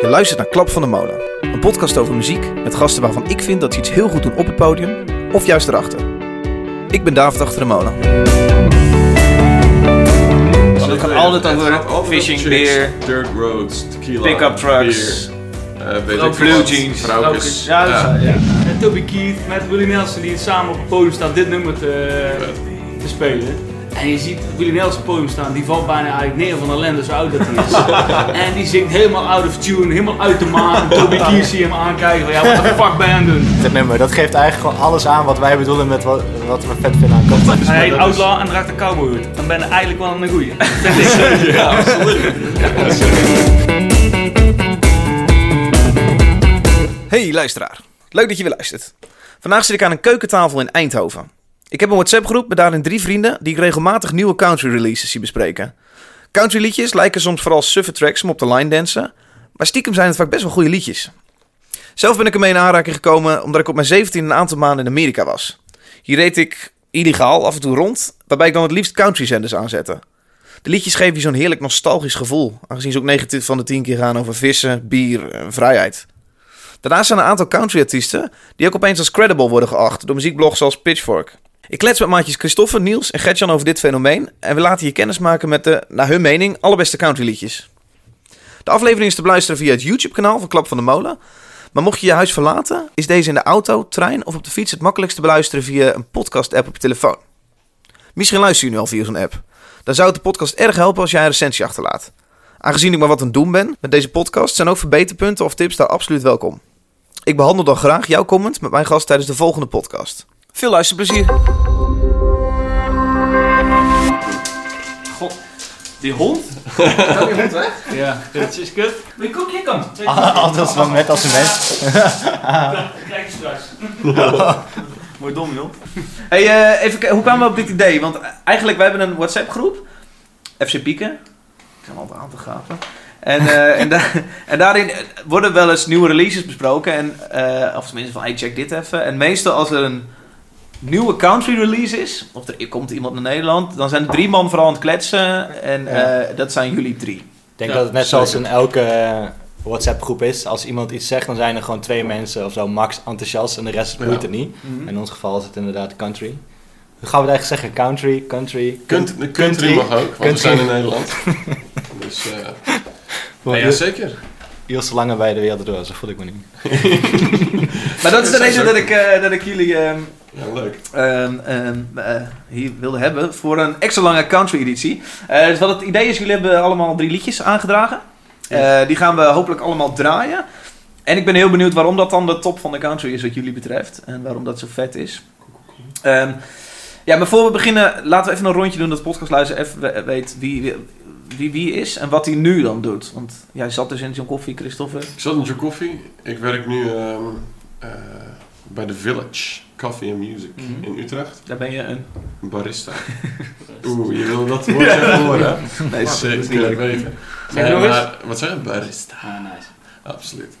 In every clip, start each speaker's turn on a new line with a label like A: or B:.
A: Je luistert naar Klap van de Molen. Een podcast over muziek met gasten waarvan ik vind dat ze iets heel goed doen op het podium of juist erachter. Ik ben David achter de molen.
B: Want het gaat altijd over fishing, beer,
C: dirt roads, tequila,
B: pick-up trucks,
C: beer, eh,
B: blue jeans.
C: vrouwtjes.
B: Ja, ja.
D: En Toby Keith met Willie Nelson die samen op het podium staan dit nummer te, te spelen. En je ziet Willie Nelson op podium staan, die valt bijna eigenlijk neer van ellende zo oud dat hij is. en die zingt helemaal out of tune, helemaal uit de maan. En Toby Keith zie je hem aankijken van ja, wat de fuck ben je aan doen?
E: Dit nummer, dat geeft eigenlijk gewoon alles aan wat wij bedoelen met wat, wat we vet vinden aan content.
D: Hij heet Outlaw en draagt een cowboyhoed. Dan ben je eigenlijk wel een goeie.
C: Ja, absoluut.
A: Hey luisteraar, leuk dat je weer luistert. Vandaag zit ik aan een keukentafel in Eindhoven. Ik heb een WhatsApp groep met daarin drie vrienden die ik regelmatig nieuwe country releases zie bespreken. Country liedjes lijken soms vooral suffe tracks om op de line dansen, maar stiekem zijn het vaak best wel goede liedjes. Zelf ben ik ermee in aanraking gekomen omdat ik op mijn 17 een aantal maanden in Amerika was. Hier reed ik illegaal af en toe rond, waarbij ik dan het liefst country zenders aanzette. De liedjes geven je zo'n heerlijk nostalgisch gevoel, aangezien ze ook 9 van de 10 keer gaan over vissen, bier en vrijheid. Daarnaast zijn er een aantal country-artiesten die ook opeens als credible worden geacht door muziekblogs als Pitchfork. Ik klets met maatjes Christoffer, Niels en Gertjan over dit fenomeen en we laten je kennis maken met de, naar hun mening, allerbeste countryliedjes. De aflevering is te beluisteren via het YouTube-kanaal van Klap van de Molen. Maar mocht je je huis verlaten, is deze in de auto, trein of op de fiets het makkelijkst te beluisteren via een podcast-app op je telefoon. Misschien luister je nu al via zo'n app. Dan zou het de podcast erg helpen als jij een recensie achterlaat. Aangezien ik maar wat aan het doen ben met deze podcast, zijn ook verbeterpunten of tips daar absoluut welkom. Ik behandel dan graag jouw comment met mijn gast tijdens de volgende podcast. Veel luisterplezier.
D: God, die hond?
A: Gaat die hond weg?
D: Ja, dit is kut. Wil je koekje kan?
E: Altijd zo net als een mens.
D: Kijk je straks.
A: Mooi dom, joh. Hey, eh, even kijken, hoe kwamen we op dit idee? Want eigenlijk, we hebben een WhatsApp-groep. FC Pieken. Ik zijn altijd aan te gapen. En, eh, en, da- en daarin worden wel eens nieuwe releases besproken. En, eh, of tenminste van, hey, check dit even. En meestal als er een nieuwe country release is, of er komt iemand naar Nederland, dan zijn er drie man vooral aan het kletsen. En eh, dat zijn jullie drie.
E: Ik denk
D: Ja,
E: dat het net zoals in elke eh, WhatsApp groep is. Als iemand iets zegt, dan zijn er gewoon twee mensen of zo max enthousiast en de rest boeit
C: Ja.
E: het niet. In ons geval is het inderdaad country. Hoe gaan we het eigenlijk zeggen? Country, country,
C: Kunt, de country mag ook, want we zijn in Nederland. dus eh ja,
E: ja,
C: zeker.
E: Iels langer bij de wereld door, zo voel ik me niet.
A: Maar dat is de reden dat ik, eh, dat ik jullie ehm,
C: Ja, leuk.
A: ehm, ehm, eh, hier wilde hebben voor een extra lange country editie. Eh, dus wat het idee is, jullie hebben allemaal drie liedjes aangedragen. Eh, die gaan we hopelijk allemaal draaien. En ik ben heel benieuwd waarom dat dan de top van de country is wat jullie betreft. En waarom dat zo vet is. Ehm, ja, maar voor we beginnen, laten we even een rondje doen dat podcastluister even we- weet wie, wie, wie is en wat hij nu dan doet. Want jij zat dus in zo'n koffie, Christopher.
C: Ik zat in Joe Coffee. Ik werk nu ehm, eh, bij The Village Coffee and Music
A: Mhm.
C: in Utrecht.
A: Daar ben je een...
C: Barista. Oeh, je wil dat woordje even horen, hè?
A: Nee, dat is niet
C: Zeker
A: leuk.
C: weten. Maar- Wat zeg je? Barista.
D: Ah, nice.
C: Absoluut.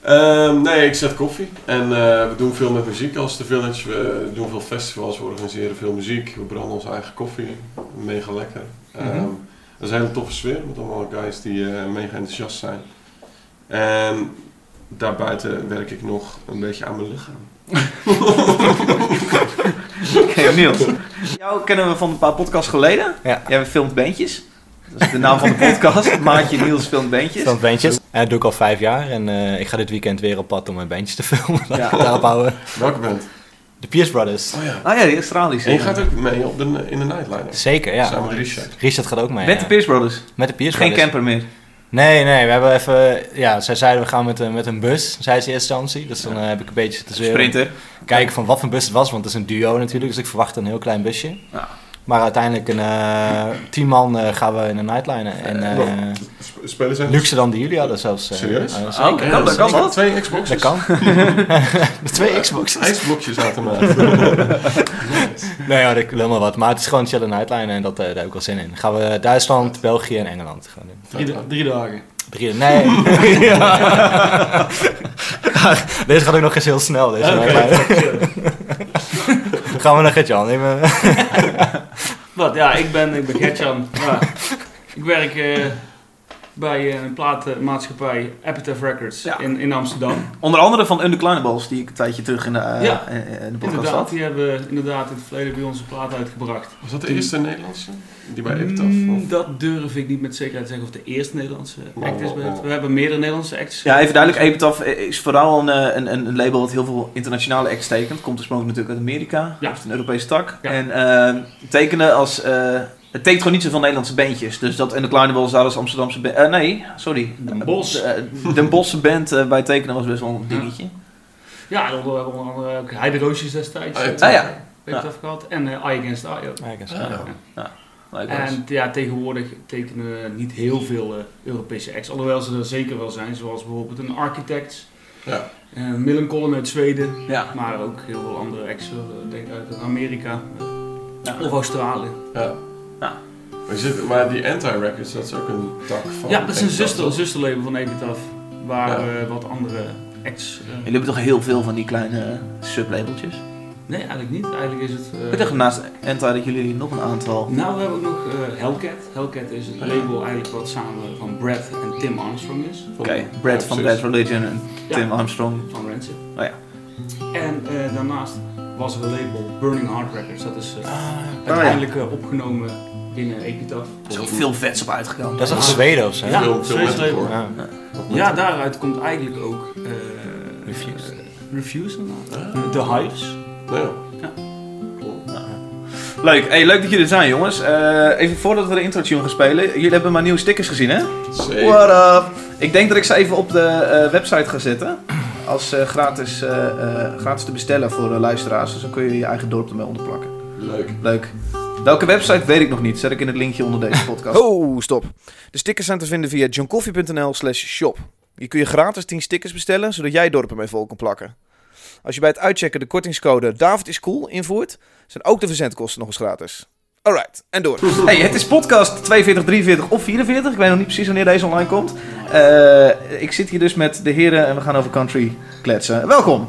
C: Ehm, nee, ik zet koffie. En eh, we doen veel met muziek als The Village. We doen veel festivals, we organiseren veel muziek. We branden onze eigen koffie. Mega lekker. Ehm,
A: Mhm.
C: Dat is een hele toffe sfeer met allemaal guys die eh, mega enthousiast zijn. En daarbuiten werk ik nog een beetje aan mijn lichaam.
A: Oké, Niels. Jou kennen we van een paar podcasts geleden.
E: Ja.
A: Jij filmt beentjes. Dat is de naam van de podcast. Maatje Niels filmt beentjes.
E: Van bandjes. En dat doe ik al vijf jaar en eh, ik ga dit weekend weer op pad om mijn bandjes te filmen.
A: Ja.
E: daarop houden.
C: Welke band?
E: De Pierce Brothers.
C: Oh ja.
A: Ah ja, die Australische.
C: En je gaat ook mee op de, in de Nightliner.
E: Zeker, ja.
C: Samen met Richard.
E: Richard gaat ook mee.
A: Met
E: ja.
A: de Pierce Brothers.
E: Met de Pierce
A: Geen
E: Brothers.
A: camper meer.
E: Nee, nee, we hebben even... Ja, zij zeiden we gaan met, een- met een bus, zei ze in eerste instantie. Dus dan eh, heb ik een beetje te zweren.
A: Sprinter.
E: Kijken van wat voor bus het was, want het is een duo natuurlijk. Dus ik verwacht een heel klein busje.
A: Ja.
E: Maar uiteindelijk een eh tien man eh, gaan we in een nightliner. En eh,
C: Spelen zij?
E: luxe dan die jullie hadden zelfs. eh,
C: Serieus?
E: eh,
A: Oh. Kan dat- kan dat?
C: Twee Xboxes.
E: Dat kan. Twee Xboxes.
C: IJsblokjes automaat.
E: Nee, ja, dat ik helemaal wat. Maar het is gewoon een chille nightliner en dat, eh, daar heb ik wel zin in. Gaan we Duitsland, België en Engeland gaan doen.
D: Drie, drie dagen.
E: Drie, nee. Deze gaat ook nog eens heel snel. Deze. Gaan we naar Gert-Jan. Neem, eh,
D: Wat? Ja, ik ben, ik ben Gertjan. Ja. Ik werk eh, bij eh, een platenmaatschappij Epitaph Records
A: Ja.
D: in, in Amsterdam.
A: Onder andere van Undeclinables, die ik een tijdje terug in de, eh,
D: Ja.
A: eh, in de podcast
D: Inderdaad,
A: had.
D: die hebben inderdaad in het verleden bij ons een plaat uitgebracht.
C: Was dat de eerste Nederlandse? Die bij Epitaph?
D: Mm,
C: of?
D: dat durf ik niet met zekerheid te zeggen of de eerste Nederlandse act is. We hebben meerdere Nederlandse acts.
A: Ja, even duidelijk, Epitaph is vooral een, een, een, een label dat heel veel internationale acts tekent. Komt oorspronkelijk natuurlijk uit Amerika,
D: Ja.
A: heeft een Europese tak.
D: Ja.
A: En eh, tekenen als... eh, het tekent gewoon niet zoveel Nederlandse bandjes. Dus dat Undeclinables daar als Amsterdamse band... eh, nee, sorry.
D: Den Bosch.
A: Eh, Den Bosse band eh, bij tekenen was best wel een dingetje.
D: Ja, we hebben onder andere ook Heide Roosjes destijds.
C: Ah, ja.
D: eh,
A: ja.
D: Epitaph gehad. En eh Eye Against Eye ook.
E: Ja, ik eens-
C: Ja.
E: ja.
D: En ja, tegenwoordig tekenen we niet heel veel eh, Europese acts. Alhoewel ze er zeker wel zijn. Zoals bijvoorbeeld een Architects.
C: Ja.
D: eh Millencolin uit Zweden.
A: Ja.
D: Maar ook heel veel andere acts. eh, Ik denk uit Amerika. eh,
A: Ja.
D: Of Australië.
C: Ja.
A: Ja.
C: Maar, je zit, maar die Anti-Records, dat is ook een tak van...
D: ja, dat is een zuster, zusterlabel van Epitaph. Waar
C: Ja.
D: eh, wat andere acts... eh,
A: Jullie hebben toch heel veel van die kleine eh, sublabeltjes?
D: nee, eigenlijk niet. Eigenlijk is het... eh,
A: Ik dacht naast Enta dat jullie nog een aantal...
D: Nou, we hebben ook nog eh, Hellcat. Hellcat is het label eigenlijk wat samen van Brad en Tim Armstrong is.
C: Van-
A: Oké, Brad van Bad. Religion en
D: Ja.
A: Tim Armstrong.
D: Van Rancid.
A: Oh ja.
D: En eh, daarnaast was er een label Burning Heart Records. Dat is eh,
A: Ah,
D: uiteindelijk eh, opgenomen in uh, Epitaph.
A: Er is ook veel vets op uitgekomen.
E: Dat is toch Zweden of zo?
D: Ja.
C: Veel, veel.
E: Ja.
D: Daaruit komt eigenlijk ook eh
E: Refused.
D: eh, Refused inderdaad.
C: Ah.
D: The Hives.
C: Nou ja.
A: Leuk, hey, leuk dat jullie er zijn jongens. Eh, even voordat we de intro tune gaan spelen. Jullie hebben mijn nieuwe stickers gezien hè?
C: Zeker.
A: What up? Ik denk dat ik ze even op de eh, website ga zetten. Als eh, gratis, gratis te bestellen voor eh, luisteraars. Dus dan kun je je eigen dorp ermee onderplakken.
C: Leuk.
A: Leuk. Welke website weet ik nog niet. Zet ik in het linkje onder deze podcast. Oh, stop. De stickers zijn te vinden via johncoffee.nl slash shop. Hier kun je gratis 10 stickers bestellen, zodat jij dorpen mee vol kan plakken. Als je bij het uitchecken de kortingscode David is cool invoert, zijn ook de verzendkosten nog eens gratis. Alright, en door. Hey, het is podcast 42, 43 of 44. Ik weet nog niet precies wanneer deze online komt. Eh, ik zit hier dus met de heren en we gaan over country kletsen. Welkom.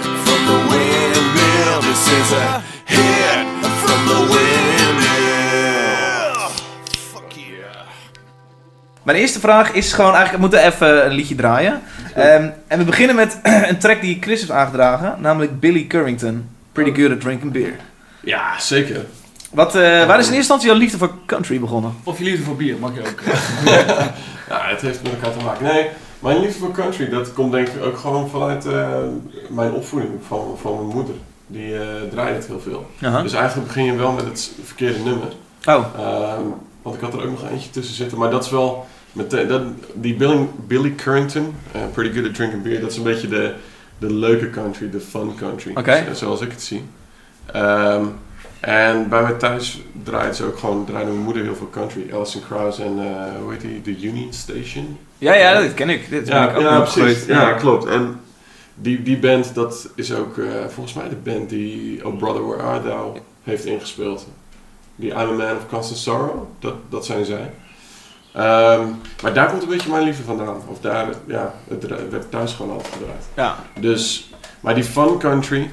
F: the Windmill. This is a hit from the Windmill. Fuck yeah.
A: Mijn eerste vraag is gewoon eigenlijk, we moeten even een liedje draaien. Ehm, en we beginnen met een track die Chris heeft aangedragen, namelijk Billy Currington. Pretty good at drinking beer.
C: Ja, zeker.
A: Wat, eh, waar is in eerste instantie jouw liefde voor country begonnen?
D: Of je liefde voor bier, mag je ook.
C: Ja, het heeft met elkaar te maken. Nee, mijn liefde voor country, dat komt denk ik ook gewoon vanuit eh, mijn opvoeding van, van mijn moeder. Die eh draaide het heel veel. Dus eigenlijk begin je wel met het verkeerde nummer.
A: Oh,
C: Ehm, want ik had er ook nog eentje tussen zitten. Maar dat is wel... Meteen, dat, die Billy, Billy Currington, eh, Pretty Good at Drinking Beer, dat is een beetje de, de leuke country, de fun country.
A: Oké.
C: z- Zoals ik het zie. Ehm, en bij mij thuis draaide ze ook gewoon, draaide mijn moeder heel veel country. Alison Krauss en, eh, hoe heet die, The Union Station.
A: ja, ja, dat ken ik. Dit ben ik ook mee opgegroeid.
C: Ja, klopt. En die, die band, dat is ook eh, volgens mij de band die Oh Brother Where Art Thou heeft ingespeeld. Die I'm a Man of Constant Sorrow, dat, dat zijn zij. Ehm, maar daar komt een beetje mijn liefde vandaan. Of daar, ja, het werd thuis gewoon altijd gedraaid.
A: Ja.
C: Dus, maar die fun country,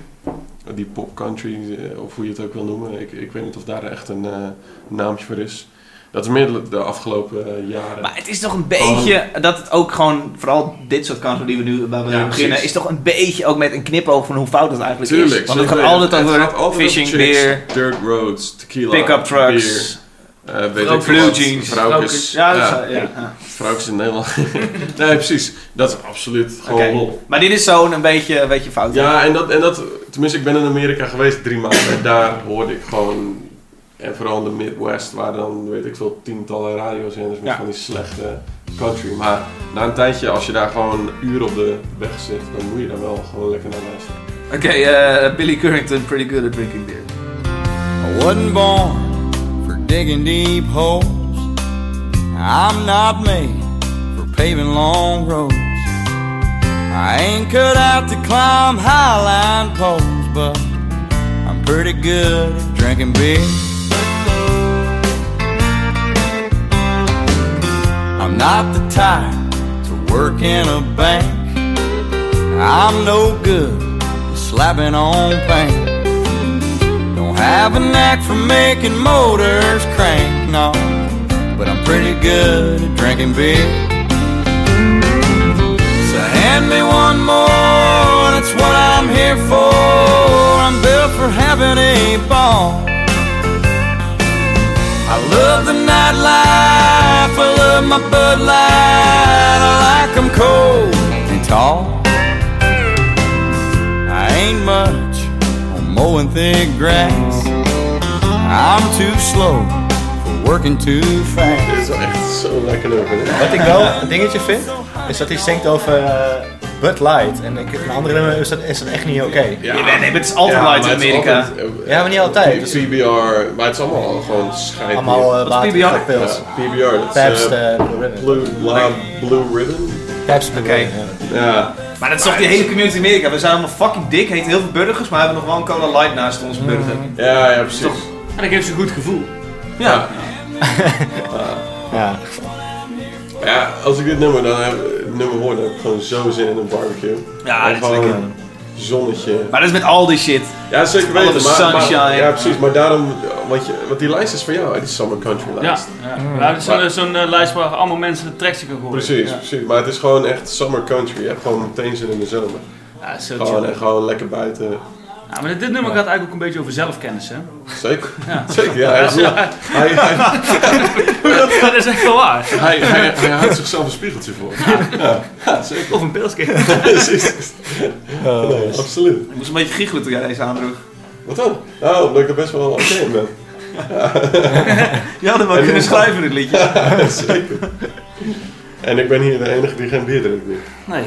C: die pop country, eh, of hoe je het ook wil noemen, ik, ik weet niet of daar echt een eh, naamje voor is. Dat is meer de, afgelopen eh, jaren.
A: Maar het is toch een beetje dat het ook gewoon, vooral dit soort country die we nu waar we
C: Ja,
A: beginnen,
C: precies.
A: is toch een beetje ook met een knipoog van hoe fout het eigenlijk
C: Tuurlijk.
A: is. Want het gaat altijd over fishing,
C: over chicks,
A: beer,
C: dirt roads, tequila,
A: pick-up trucks,
C: eh, weet
D: Vrouw-
C: ik veel
A: blue
C: wat,
A: jeans,
C: vrouwkes.
A: Ja, dat
C: ja,
A: is- ja. ja.
C: vrouwkes in Nederland. nee, precies. Dat is absoluut gewoon lol.
A: Maar dit is zo'n een beetje, een beetje fout.
C: Ja, en dat, en dat, tenminste, ik ben in Amerika geweest drie maanden en daar hoorde ik gewoon, en vooral in de Midwest, waar dan, weet ik veel, tientallen radiozenders met
A: Ja.
C: van die slechte country. Maar na een tijdje, als je daar gewoon een uur op de weg zit, dan moet je daar wel gewoon lekker naar luisteren.
A: Oké, eh, Billy Currington, pretty good at drinking beer.
G: I wasn't born digging deep holes. I'm not made for paving long roads. I ain't cut out to climb highline poles, but I'm pretty good at drinking beer. I'm not the type to work in a bank. I'm no good at slapping on paint. Have a knack for making motors crank, no. But I'm pretty good at drinking beer. So hand me one more, that's what I'm here for. I'm built for having a ball. I love the nightlife, I love my Bud Light, I like 'em cold and tall. I ain't much on mowing thick grass. I'm too slow for working too
C: Dit
G: fast.
C: is wel echt zo lekker hè?
E: Wat ik wel een dingetje vind, is dat hij zingt over eh, Bud Light. En ik, een andere nummer is dat, is dat echt niet oké.
A: Ja, nee, het is altijd light in Amerika.
C: altijd, eh,
E: Ja, maar niet altijd. Dus-
C: PBR, maar het is allemaal gewoon schijt.
E: Allemaal uh, water,
A: PBR?
C: ja,
E: pils.
C: PBR, dat is
E: Pabst,
C: eh,
E: eh, Blue Ribbon.
C: Blue, Ribbon.
E: Pabst Blue
A: Oké.
E: Ribbon, ja.
C: Ja,
A: Maar dat is toch die hele community in Amerika. We zijn allemaal fucking dik, heten heel veel burgers, maar we hebben nog wel een cola light naast onze burger.
C: ja, ja, precies.
D: En dat geeft ze een goed gevoel.
A: Ja.
E: Ja.
C: Maar ja, als ik dit nummer dan heb, nummer hoor, dan heb ik gewoon zo zin in een barbecue.
A: Ja,
C: En
A: dat is lekker.
C: gewoon zonnetje.
A: Maar dat is met al die shit.
C: Ja, zeker weten. Maar, maar-
A: sunshine.
C: ja, precies. Maar daarom, want, je, want die lijst is voor jou, hè, die Summer Country lijst.
D: ja. ja het is zo'n zo'n, eh, lijst waar allemaal mensen de tracks kunnen gooien.
C: Precies,
D: Ja.
C: precies. Maar het is gewoon echt Summer Country. Je hebt gewoon meteen zin in de zomer.
D: Ja, zo
C: Gewoon,
D: chill.
C: en gewoon lekker buiten.
D: Ja, maar dit nummer gaat eigenlijk ook een beetje over zelfkennis, hè?
C: Zeker.
D: Ja.
C: Zeker, ja. Hij, hij, hij,
D: dat is echt wel waar.
C: hij, hij, hij houdt zichzelf een spiegeltje voor. Ja, ja zeker.
D: Of een pilsje.
C: Precies. Nee, absoluut.
A: Ik moest een beetje giechelen toen jij deze aandroeg.
C: Wat dan? Nou, omdat ik er best wel oké in ben.
A: Je had hem wel
C: En
A: kunnen schrijven, dit liedje.
C: Ja, zeker. En ik ben hier de enige die geen bier drinkt nu.
D: Nee.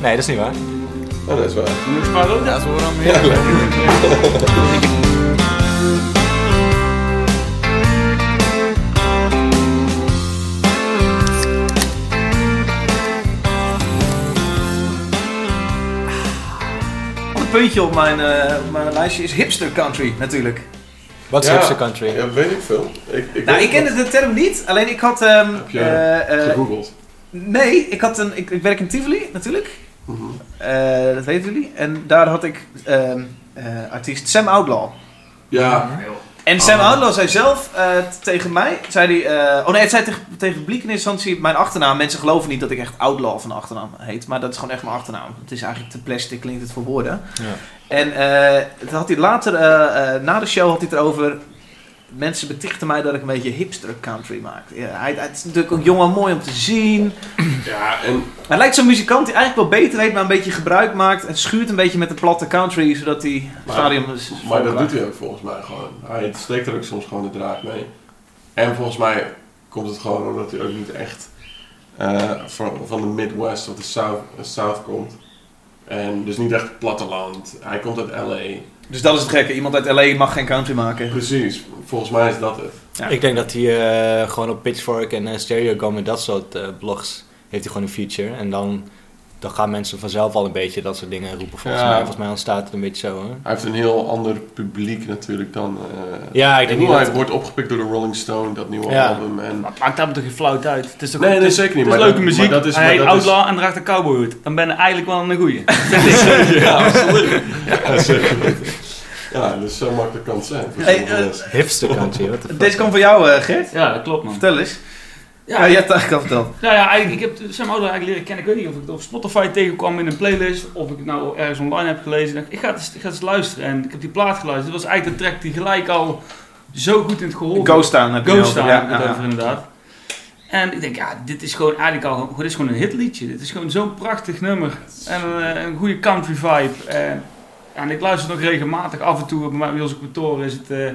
E: Nee, dat is niet waar.
C: Nou, dat is waar.
G: That's what I'm here for.
A: Een puntje op mijn, eh, op mijn lijstje is hipster country, natuurlijk.
E: Wat is
C: Ja.
E: hipster country?
C: Ja, weet ik veel. Ik, ik
A: Nou, ik kende de term niet, alleen ik had... ehm,
C: Heb je
A: eh, eh,
C: gegoogeld.
A: nee, ik, had een, ik, ik werk in Tivoli, natuurlijk. Eh, dat weten jullie. En daar had ik ehm, eh, artiest Sam Outlaw.
C: Ja,
A: En Sam
C: Oh.
A: Outlaw zei zelf eh, tegen mij, zei hij, eh, oh nee, het zei tegen, tegen het publiek in instantie mijn achternaam. Mensen geloven niet dat ik echt Outlaw van de achternaam heet, maar dat is gewoon echt mijn achternaam. Het is eigenlijk te plastic, klinkt het voor woorden.
E: Ja.
A: En eh toen had hij later, eh, eh, na de show had hij het erover, mensen betichten mij dat ik een beetje hipster country maak. Ja, hij, hij is natuurlijk ook jong en mooi om te zien.
C: ja, en
A: Hij lijkt zo'n muzikant die eigenlijk wel beter weet, maar een beetje gebruik maakt en schuurt een beetje met de platte country, zodat hij stadium is
C: Maar dat doet hij ook volgens mij gewoon. Hij steekt er ook soms gewoon de draad mee. En volgens mij komt het gewoon omdat hij ook niet echt eh, van, van de Midwest of de South, South komt. En dus niet echt platteland. Hij komt uit LA.
A: Dus dat is het gekke. Iemand uit LA mag geen country maken.
C: Precies, volgens mij is dat het.
A: Ja.
E: Ik denk dat hij eh, gewoon op Pitchfork en uh, Stereogum en dat soort eh, blogs heeft hij gewoon een feature. En dan, dan gaan mensen vanzelf al een beetje dat soort dingen roepen. Volgens
C: Ja.
E: mij, volgens mij ontstaat het een beetje zo. Hè?
C: Hij heeft een heel ander publiek natuurlijk dan. eh
E: Ja, ik denk niet
C: hij
E: dat...
C: wordt opgepikt door de Rolling Stone, dat nieuwe
E: Ja.
C: album. En,
D: Maar maakt daar toch geen flauw uit? Het is toch
C: Nee, nee,
D: is-
C: zeker niet,
D: Het is
C: maar
D: leuke
C: dat-
D: muziek.
C: maar dat is-
D: Hij heet
C: dat is-
D: Outlaw en draagt een cowboyhoed. Dan ben je eigenlijk wel een goeie.
C: ja, absoluut. Ja, zeker. Ja, dus zo makkelijk kan het zijn. voor
A: Hey,
C: sommige
A: eh.
E: Hipster de
A: Deze komt van jou, eh, Gert.
D: Ja, dat klopt man.
A: Vertel eens. Ja,
D: Ja,
A: je hebt het eigenlijk al verteld.
D: Nou ja, ik heb Sam Outlaw eigenlijk leren kennen. Ik weet niet of ik het op Spotify tegenkwam in een playlist. Of ik het nou ergens online heb gelezen. Ik dacht, ik ga het eens, ik ga het eens luisteren. En ik heb die plaat geluisterd. Het was eigenlijk de track die gelijk al zo goed in het gehoor
A: Ghost Town heb je
D: Ghost
A: het
D: Town
A: over.
D: heb ik
A: Ja,
D: het
A: ja,
D: over inderdaad. En ik denk, ja, dit is gewoon eigenlijk al dit is gewoon een hitliedje. Dit is gewoon zo'n prachtig nummer. En eh, een goede country vibe. En, ik luister nog regelmatig af en toe. Bij mij bij ons op kantoor is het eh,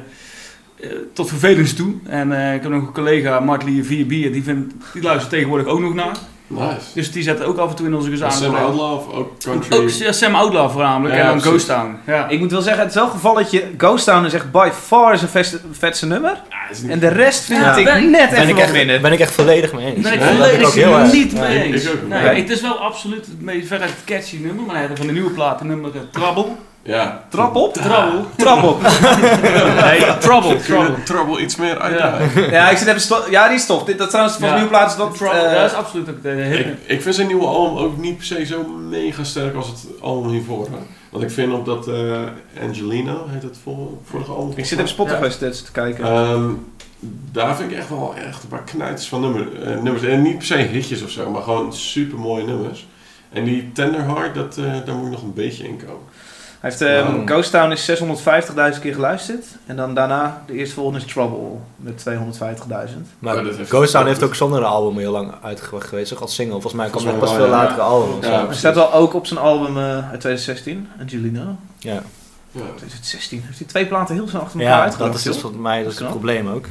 D: tot vervelens toe. En eh, ik heb nog een collega, Martley 4 Bier, die, vindt, die luistert tegenwoordig ook nog naar.
C: Nice.
D: Dus die zet ook af en toe in onze gezamenlijke...
C: Sam Outlaw of ook country?
D: Ook ja, Sam Outlaw voornamelijk.
C: Ja,
D: en dan. Ghost Town. Ja.
A: Ik moet wel zeggen, het is wel een gevalletje. Ghost Town is echt by far zijn vetste, vetste nummer.
D: Ja,
C: het is niet-
A: En de rest vind
D: Ja,
A: ik
D: ben-
A: net
E: Ben
A: even
E: ik,
A: wat
E: echt,
A: minder.
E: ben ik echt volledig mee eens.
D: Ben ik
E: Dat
D: volledig
E: heel
D: niet
C: Ja,
D: mee
C: ik
D: eens. Nee,
A: Nee.
D: het is wel absoluut het meest veruit catchy nummer, maar hij heeft van de nieuwe plaat een nummer uh, Trouble.
C: Ja.
A: Trap op?
D: Trouble.
A: Trap op.
D: Nee, Trouble. Trouble.
C: Trouble iets meer uitdraaien.
A: Ja, ik zit even Ja, die is tof. Dit, dat trouwens van
D: Ja.
A: nieuwe plaat is dat...
D: Trouble,
A: eh,
D: dat is absoluut ook de hit.
C: Ik, ik vind zijn nieuwe album ook niet per se zo mega sterk als het album hiervoor. Hè. Want ik vind op dat eh Angelino, heet het vol- vorige album.
A: ik zit even Spotify stats te kijken.
C: Ehm, daar vind ik echt wel echt een paar knijters van nummer, eh, nummers. En niet per se hitjes of zo, maar gewoon super mooie nummers. En die Tender Heart, dat, eh, daar moet ik nog een beetje in komen.
A: Hij heeft, ehm,
C: Wow.
A: Ghost Town is 650.000 keer geluisterd. En dan daarna, de eerste volgende is Trouble met 250.000.
E: Maar
C: Oh, heeft-
E: Ghost Town heeft ook zonder een album heel lang uitgebracht geweest, toch als single. Volgens mij kwam dat
C: mij
E: pas veel latere album.
C: Ja.
A: staat wel ook op zijn album eh, uit 2016, Angelina.
E: Ja.
C: Ja.
A: 2016. Heeft hij twee platen heel snel achter elkaar
E: Ja,
A: uitgebracht.
E: dat is dus volgens mij dat is het probleem ook.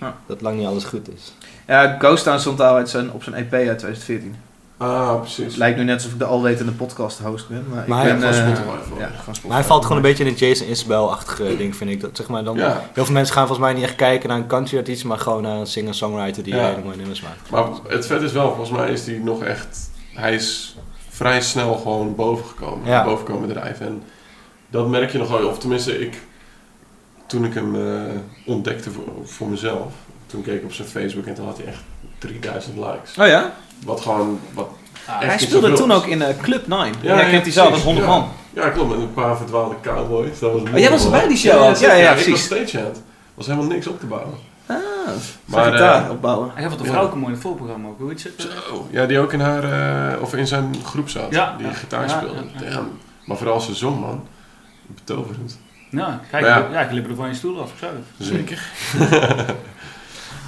A: Ja.
E: Dat lang niet alles goed is.
A: Ja, Ghost Town stond al uit zijn, op zijn EP uit 2014.
C: Ah, precies.
A: Het lijkt nu net alsof ik de alwetende podcast host ben. Maar,
E: Maar
A: ik
E: hij-
A: ben...
C: van Spotify voor.
A: Ja, Spotify.
E: Maar hij valt gewoon een beetje in een Jason Isbell-achtige ding, vind ik. Dat, zeg maar, dan,
C: Ja.
E: Heel veel mensen gaan volgens mij niet echt kijken naar een country artiest, maar gewoon naar een singer-songwriter die
C: Ja.
E: hele mooie nummers maakt.
C: Maar het vet is wel, volgens mij is hij nog echt... Hij is vrij snel gewoon boven gekomen.
E: Ja.
C: Boven komen drijven. En dat merk je nog wel. Of tenminste, ik... Toen ik hem eh, ontdekte voor, voor mezelf... Toen keek ik op zijn Facebook en toen had hij echt 3000 likes.
A: Oh ja?
C: Wat gewoon... Wat
D: Ah,
C: echt
A: Hij speelde toen ook in eh, Club 9.
C: Ja,
A: ja, kent hij zelf, dat is
C: precies.
A: 100
C: Ja.
A: man.
C: Ja, klopt. Met een paar verdwaalde cowboys. Dat was
A: Oh, jij was erbij die show?
C: Ja,
A: Ja, ja,
C: ik was
A: precies.
C: stagehand. Er was helemaal niks op te bouwen.
A: Ah,
C: Maar,
A: gitaar
C: eh,
A: opbouwen.
D: Hij heeft wat een
C: Ja.
D: vrouw ook een mooi voorprogramma ook. Hoe?
C: Zo, ja, die ook in haar, eh, of in zijn groep zat.
D: Ja,
C: die
D: ja.
C: gitaar
D: Ja,
C: speelde.
D: ja.
C: Maar vooral zijn zong, man. Betoverend.
D: Ja, kijk,
C: ja.
D: ja. ik liep er van je stoel af. Ik zou het.
C: Zeker.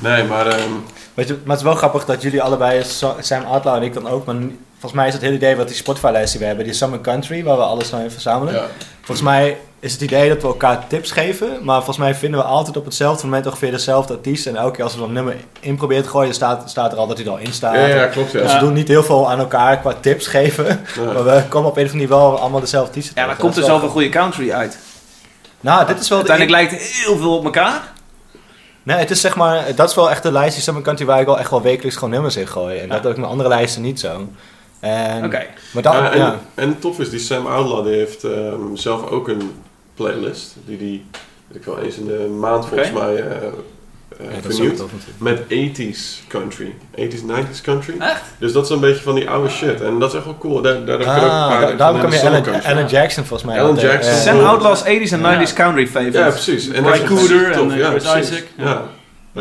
C: nee, maar ehm,
E: Weet je, maar het is wel grappig dat jullie allebei, Sam Outlaw en ik dan ook, maar volgens mij is het hele idee wat die Spotify-lijst die we hebben, die Summer Country, waar we alles nou in verzamelen.
C: ja.
E: Volgens mij is het idee dat we elkaar tips geven, maar volgens mij vinden we altijd op hetzelfde moment ongeveer dezelfde artiest. En elke keer als we zo'n nummer in proberen te gooien, staat, staat er al dat hij er al in staat.
C: Ja, ja, klopt. Ja.
E: Dus we doen niet heel veel aan elkaar qua tips geven,
C: Ja.
E: maar we komen op een of andere manier wel allemaal dezelfde artiesten
A: Ja, maar komt er zoveel goede country uit?
E: Nou, dit is wel de
A: Uiteindelijk lijkt heel veel op elkaar.
E: Nee, het is zeg maar, dat is wel echt de lijst die Summer Country waar ik wel echt wel wekelijks gewoon nummers in gooi. En dat doe ik met andere lijsten niet zo. En,
A: Oké.
E: Maar dan,
C: Ja, en,
E: ja.
C: en het tof is, die Sam Outlaw die heeft ehm, zelf ook een playlist. Die die, weet ik wel, eens in de maand volgens mij eh
E: Ja, ook natuurlijk.
C: Met 80s country. 80s, 90s country.
A: Echt?
C: Dus dat is een beetje van die oude shit. En dat is echt wel cool. Daar, daar ook een
E: Ah, da- daarom kwam
C: de
E: je Alan. Alan Jackson volgens mij.
C: Alan
E: eh,
C: Jackson.
E: eh,
A: Sam. Outlaw's 80s en 90s
D: Ja.
A: country favorites.
C: Ja, precies. En is
D: Cooder en, eh, Chris. Isaac.
C: Ja,
D: Ja.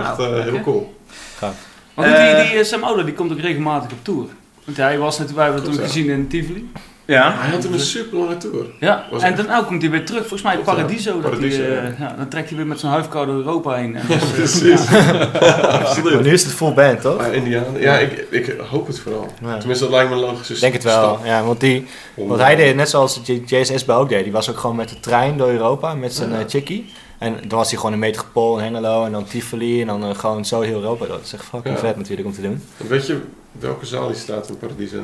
C: echt
A: Nou,
C: eh, heel cool.
D: Maar goed,
A: Eh,
D: die, die Sam Ouder die komt ook regelmatig op tour. Want hij was natuurlijk, wij hebben het toen gezien in Tivoli.
A: Ja.
C: Hij had toen een super lange tour.
D: Ja,
C: Was
D: en
C: echt-
D: daarna komt hij weer terug. Volgens mij. Paradiso. Dat
C: Paradiso,
D: hij, eh,
C: ja.
D: ja, dan trekt hij weer met zijn huifkou door Europa heen. En, dus,
C: Precies.
E: Maar
C: Absoluut.
E: nu is het full band, toch?
C: Maar Indianen, ja, ik, ik hoop het vooral.
E: Ja.
C: Tenminste, dat lijkt me een logische
E: Ik denk het wel,
C: stap.
E: ja, want, die,
C: Om,
E: want hij deed net zoals J- Jason Isbell ook deed. Die was ook gewoon met de trein door Europa met zijn
C: Ja.
E: eh, chickie. En dan was hij gewoon in Metropool en Hengelo en dan Tivoli en dan eh, gewoon zo heel Europa. Dat is echt fucking
C: Ja.
E: vet natuurlijk om te doen.
C: Weet je welke zaal die staat in Paradiso?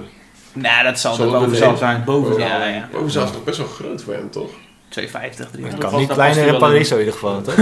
A: Nou, dat zal
C: Zal
A: er boven zelf zijn.
D: Boven
A: Ja, ja.
C: Boven zaal is toch best wel groot voor hem, toch?
A: 250, 300.
E: Het
D: dat
E: kan niet kleiner in
D: in.
E: Paradiso in ieder geval, toch?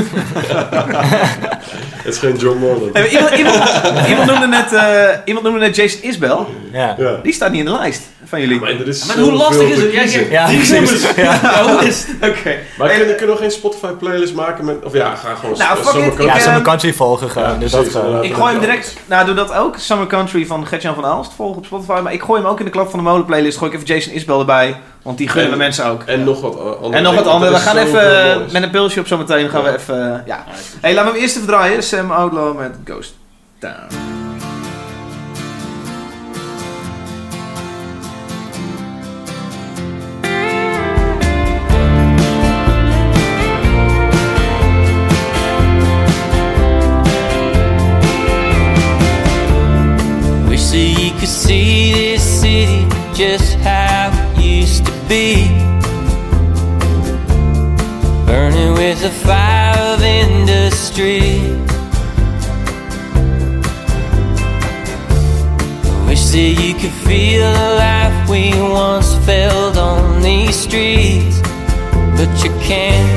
C: Het is geen John Morland.
A: Iemand, iemand, iemand, noemde net, eh, iemand noemde net Jason Isbell.
E: Ja.
C: Ja.
A: Die staat niet in de lijst van jullie.
C: Maar er is
D: Maar hoe lastig is het? Jij
C: kiezen.
E: Ja, precies.
D: nummers.
E: Ja.
D: hoe is het?
A: Oké.
C: Maar
A: Hey,
C: kunnen, kunnen we geen Spotify playlist maken met... Of ja, ga gewoon
A: Nou,
C: Summer Country.
E: Ja,
A: eh,
E: Summer Country volgen.
C: Ja,
E: dus dat.
A: Ik gooi hem direct, nou doe dat ook, Summer Country van Gertjan van Aalst, volg op Spotify. Maar ik gooi hem ook in de Klap van de Molen playlist, gooi ik even Jason Isbell erbij. Want die gunnen mensen ook.
C: En nog wat andere
A: En nog wat andere. We gaan even eh, met een pilsje op zometeen gaan we even, eh, ja. Hey, laten we hem eerst even draaien. Sam Outlaw met Ghost Town.
H: Just how it used to be. Burning with the fire of industry. Wish that you could feel the life we once felt on these streets, but you can't. You can't.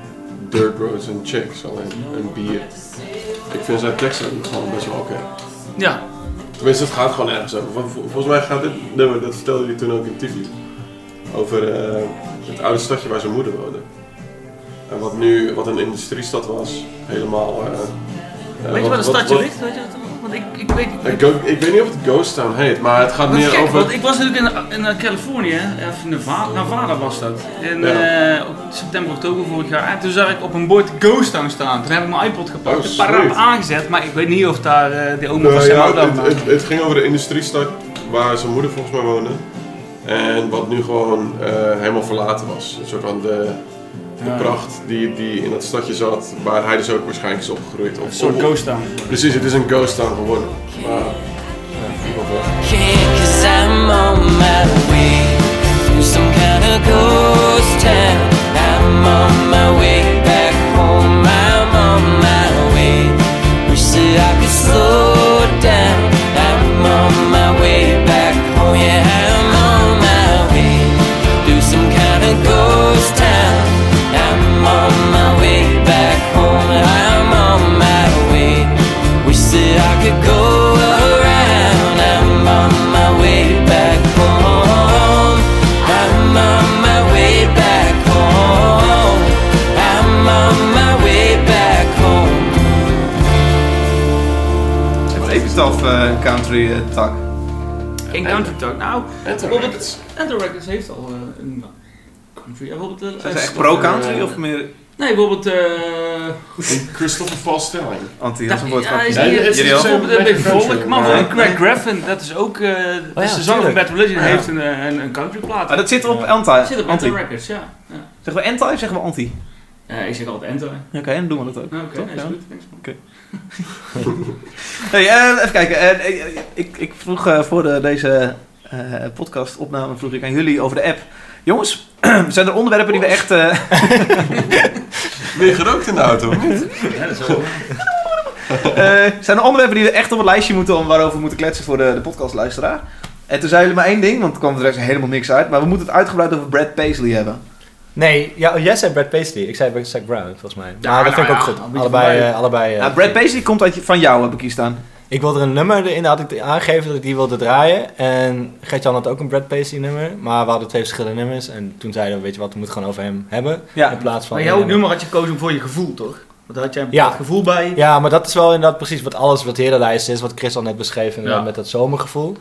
C: dirt roads en chicks alleen en bier. Ik vind zijn teksten gewoon best wel oké.
D: Ja,
C: Tenminste, het gaat gewoon ergens over. Vol- vol- Volgens mij gaat dit nummer, dat vertelde hij toen ook in TV, over eh, het oude stadje waar zijn moeder woonde. En wat nu, wat een industriestad was, helemaal... eh, eh,
D: weet je
C: wat-
D: waar een
C: wat-
D: stadje
C: wat-
D: ligt? Weet je dat? Want ik, ik weet
C: Eh, Go- ik weet niet of het Ghost Town heet, maar het gaat
D: Dat
C: meer over...
D: want ik was natuurlijk in, in eh, Californië, of Nevada, Nevada was dat. In
C: Ja.
D: op september, oktober vorig jaar. En toen zag ik op een bord Ghost Town staan. Toen heb ik mijn iPod gepakt,
C: Oh,
D: een paar rap
C: sweet.
D: aangezet, maar ik weet niet of daar eh die oma van
C: Nou ja, het, het, het ging over de industriestad waar zijn moeder volgens mij woonde. En wat nu gewoon helemaal verlaten was. Een soort van de, de
D: Ja.
C: pracht die, die in dat stadje zat, waar hij dus ook waarschijnlijk is opgegroeid. Of,
D: Een soort Ghost Town.
C: Precies, het is een ghost town geworden. Maar, ja, ik
A: Het Evenstaf eh country eh, tak.
D: Geen country talk. Nou,
C: Enter
D: bijvoorbeeld,
C: Records.
D: Enter Records heeft al eh, een country. Bijvoorbeeld,
A: Zijn ze echt pro-country of meer
D: Nee, bijvoorbeeld... eh
C: Christopher Falls Stelling.
A: anti? Dat is een woord
D: is
A: Jullie ook?
C: zo'n
D: Bijvoorbeeld een beetje
C: country,
D: volk, maar Craig Graffin, dat is ook, eh dat is de zanger van. Bad Religion, heeft een, een, een countryplaat.
A: Ah, dat zit op anti.
D: Dat zit op
A: anti.
D: Enter Records, ja. ja.
A: Zeggen we anti of zeggen we anti?
D: Eh, ik zeg altijd Enter.
A: Oké, dan doen we dat ook.
D: Nou, Oké, is goed. Man.
A: Hey, eh, even kijken. Eh, eh, ik, ik vroeg eh, voor de, deze eh podcastopname vroeg ik aan jullie over de app. Jongens, zijn er onderwerpen die we echt... eh,
C: Weer gerookt in de auto?
D: Ja, dat is wel...
A: eh, zijn er onderwerpen die we echt op het lijstje moeten om waarover we moeten kletsen voor de, de podcastluisteraar? En toen zeiden jullie maar één ding, want er kwam er helemaal niks uit. Maar we moeten het uitgebreid over Brad Paisley hebben.
E: Nee, ja, jij zei Brad Paisley. Ik zei Zac Brown, volgens mij.
D: Ja,
E: maar dat vind ik
D: nou
E: ook
D: ja,
E: goed. Allebei, eh, allebei
A: Nou, Brad Paisley komt uit, je- van jou, heb ik hier staan.
E: Ik wilde er een nummer in, had ik aangegeven dat ik die wilde draaien. En Gert-Jan had ook een Brad Paisley nummer. Maar we hadden twee verschillende nummers. En toen zeiden we, weet je wat, we moeten gewoon over hem hebben.
A: Ja.
E: In plaats van...
D: Maar jouw nummer had je gekozen voor je gevoel, toch? Want daar had jij een
E: Ja.
D: bepaald gevoel bij.
E: Ja, maar dat is wel inderdaad precies wat alles wat de hele lijst is. Wat Chris al net beschreef
D: Ja.
E: met dat zomergevoel.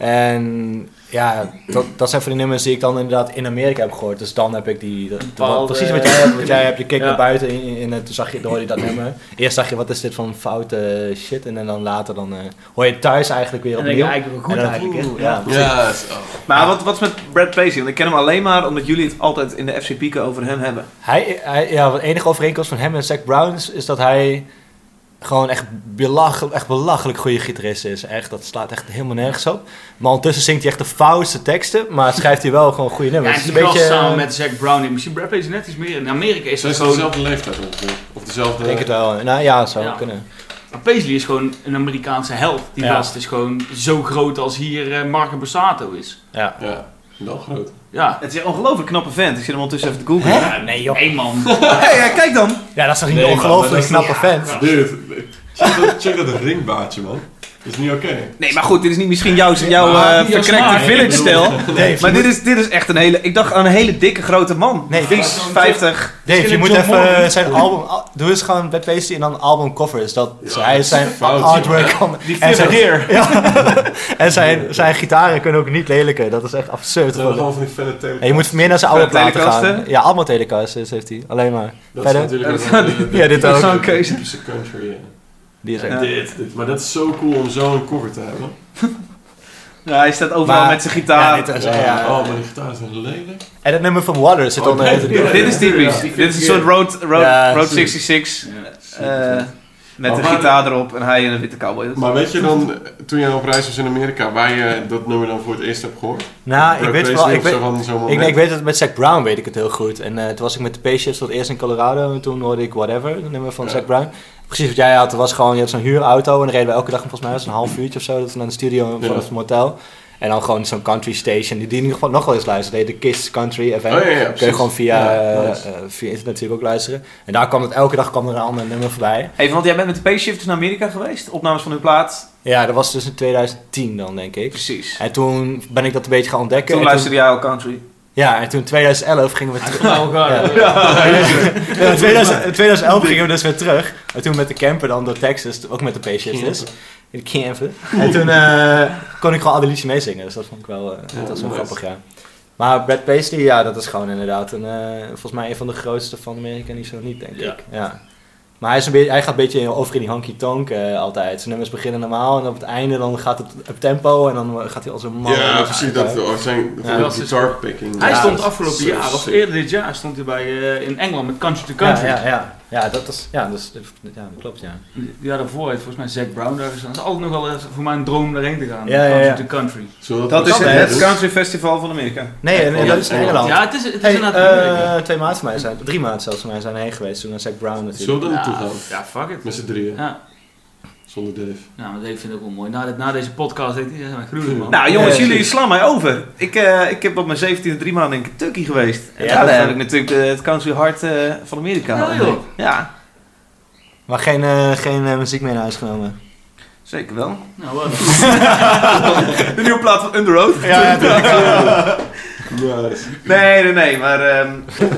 E: En ja, dat, dat zijn van die nummers die ik dan inderdaad in Amerika heb gehoord. Dus dan heb ik die... dat-
D: Bepaalde-
E: precies wat jij hebt. Wat jij hebt. Je keek
D: Ja.
E: naar buiten in, in, het, toen zag je, hoorde je dat nummer. Eerst zag je, wat is dit van foute shit? En dan later dan eh, hoor je het thuis eigenlijk weer
D: En dan denk je
E: opnieuw.
D: eigenlijk wel goed
E: En dan-
D: eigenlijk, hè?
E: Ja,
C: oh.
A: Maar wat, wat is met Brad Paisley? Want ik ken hem alleen maar omdat jullie het altijd in de FC Pieken over hem hebben.
E: Hij, hij, ja, de enige overeenkomst van hem en Zac Brown is, is dat hij gewoon echt, belachelijk, echt belachelijk goede gitarist is. Echt, dat slaat echt helemaal nergens op. Maar ondertussen zingt hij echt de foutste teksten, maar schrijft hij wel gewoon goede
D: Ja,
E: nummers.
D: het
E: Het
D: is
E: een beetje,
D: samen met Zac Brown. Misschien Brad Paisley net iets meer. In Amerika is
C: ze
D: gewoon...
C: dezelfde leeftijd ongeveer? Of dezelfde...
E: ik denk het wel. Nou ja, zou
D: Ja.
E: kunnen.
D: Maar Paisley is gewoon een Amerikaanse held. Die
E: Ja.
D: gast is gewoon zo groot als hier eh Marco Borsato is.
E: Ja.
C: Ja, wel groot.
D: Ja.
A: Het is een ongelooflijk knappe vent. Ik zit hem ondertussen even te googlen.
E: Ja, nee joh.
D: Hey man.
A: Hey, ja, kijk dan.
E: Ja, dat is toch niet
C: Nee,
E: een ongelooflijk knappe vent.
C: Dude, check dat, check dat ringbaardje, man. Is niet oké.
A: Nee, maar goed, dit is niet misschien jouw, jouw eh,
C: niet als
A: verkrekte
C: smaak.
A: village stijl.
E: Dave,
A: Maar dit is, dit is echt een hele... Ik dacht aan een hele dikke grote man.
E: Nee,
A: Fix, 50.
E: Dave, je moet
D: John
E: even
D: Morgan.
E: eh, zijn album... al- Doe eens gewoon Bad Paisley en dan albumcovers. Dat
C: Ja,
E: hij
C: dat
E: zijn
C: is fout,
E: artwork kan... En zijn,
A: fibber
E: ja, en zijn, zijn gitaren kunnen ook niet lelijker. Dat is echt absurd.
C: Dat zijn gewoon van die felle
E: En je moet meer naar zijn oude platen gaan. Ja, allemaal telecasts heeft hij. Alleen maar.
C: Dat is natuurlijk ook
A: Ja,
E: dit ook.
A: Zo'n keuze.
C: typische country, ja.
E: Die is echt...
A: Ja.
C: Dit, dit, maar dat is zo cool om zo'n cover te hebben.
A: Ja, hij staat overal
E: Maar-
A: met zijn gitaar.
E: Ja, dit is-
C: Ja,
E: ja.
C: Oh, maar die gitaar is een lelijk.
E: En het nummer van Water zit
C: Oh,
E: onder...
C: nee,
E: het-
A: Dit is typisch. Dit is een soort Road, road,
E: Ja,
A: road
C: precies.
A: 66. eh, met
C: Maar
A: een
C: waar-
A: gitaar erop en hij in een witte cowboy. Dat
C: Maar weet je dan, toen je op reis was in Amerika, waar je dat nummer dan voor het eerst hebt gehoord?
E: Nou, ik weet wel... Ik weet,
C: zo van
E: ik, weet het met Zac Brown weet ik het heel goed. En eh, toen was ik met de P-Ships tot eerst in Colorado. En toen hoorde ik Whatever, het nummer van
C: Ja.
E: Zac Brown. Precies wat jij had. Was gewoon, je had zo'n huurauto. En dan reden we elke dag volgens mij was het een half uurtje of zo. Dat we naar de studio
C: Ja.
E: vanaf het motel. En dan gewoon zo'n country station, die, die in ieder geval nog wel eens luisteren. De Kiss Country FM.
C: Oh, ja, ja,
E: Kun je gewoon via,
C: Ja,
E: eh,
C: nice.
E: eh, via internet natuurlijk ook luisteren. En daar kwam het, elke dag kwam er een ander nummer voorbij.
A: Even, want jij bent met de P-Shifters naar Amerika geweest. Opnames van uw plaat.
E: Ja, dat was dus in 2010 dan, denk ik.
A: Precies.
E: En toen ben ik dat een beetje gaan ontdekken.
A: Toen
E: En
A: luisterde jij al country.
E: Ja, en toen in 2011 gingen we terug.
D: Nou, gaan.
E: Ja, in 2000 in 2011 gingen we dus weer terug. En toen met de camper dan door Texas, ook met de P-shifters. In de camper. En toen eh, kon ik gewoon al die liedjes meezingen. Dus dat vond ik wel, eh, dat was wel grappig, ja. Maar Brad Paisley, ja, dat is gewoon inderdaad een, eh, volgens mij een van de grootste van Amerika, niet zo niet, denk
D: Ja.
E: ik. Ja. Maar hij, is een beetje, hij gaat een beetje over in die honky tonk eh, altijd. Zijn nummers beginnen normaal en op het einde dan gaat het op tempo en dan gaat hij als een man.
C: Ja, precies. Dat zijn
E: Ja,
D: dat is-
C: guitar picking.
D: Hij
E: Ja,
D: stond afgelopen jaar, of eerder dit jaar, stond hij bij, eh, in Engeland met Country to
E: ja,
D: Country.
E: ja, ja, ja, dat is, ja, dus, ja, dat klopt, ja.
D: Ja, daarvoor heeft volgens mij Zack Brown daar gestaan. Het is altijd nog wel eens voor mij een droom daarheen te gaan.
E: Ja, ja,
D: country
E: ja.
D: to Country.
C: Zullen we
A: Dat is het, het Country Festival van Amerika.
E: Nee, en, en dat is in
C: Engeland.
D: Ja, het is, het is
E: Hey,
D: inderdaad
E: eh,
D: Amerika.
E: twee maanden van mij zijn, drie maanden zelfs van mij zijn heen geweest toen naar Zack Brown
C: Zullen
E: natuurlijk.
C: we er naartoe
D: Ja,
C: gaan?
D: ja, fuck it.
C: Met z'n drieën.
D: Ja,
C: Zonder Dave.
D: nou, maar Dave vind ik ook wel mooi. Na, dit, na deze podcast hij ja, gruwelijk man.
A: Nou jongens,
E: Ja,
A: jullie slaan mij over. Ik, eh, ik heb op mijn 17e drie maanden in Kentucky geweest. En
E: Ja,
A: ja, daar heb ik natuurlijk de- het country hart eh, van Amerika
D: Ja, joh.
A: Ja,
E: Maar geen, eh, geen eh, muziek meer naar huis genomen.
A: zeker wel.
D: Nou, wat?
A: De nieuwe plaat van Under Oath.
E: Ja,
C: Nice.
A: Nee, nee, nee, maar... ehm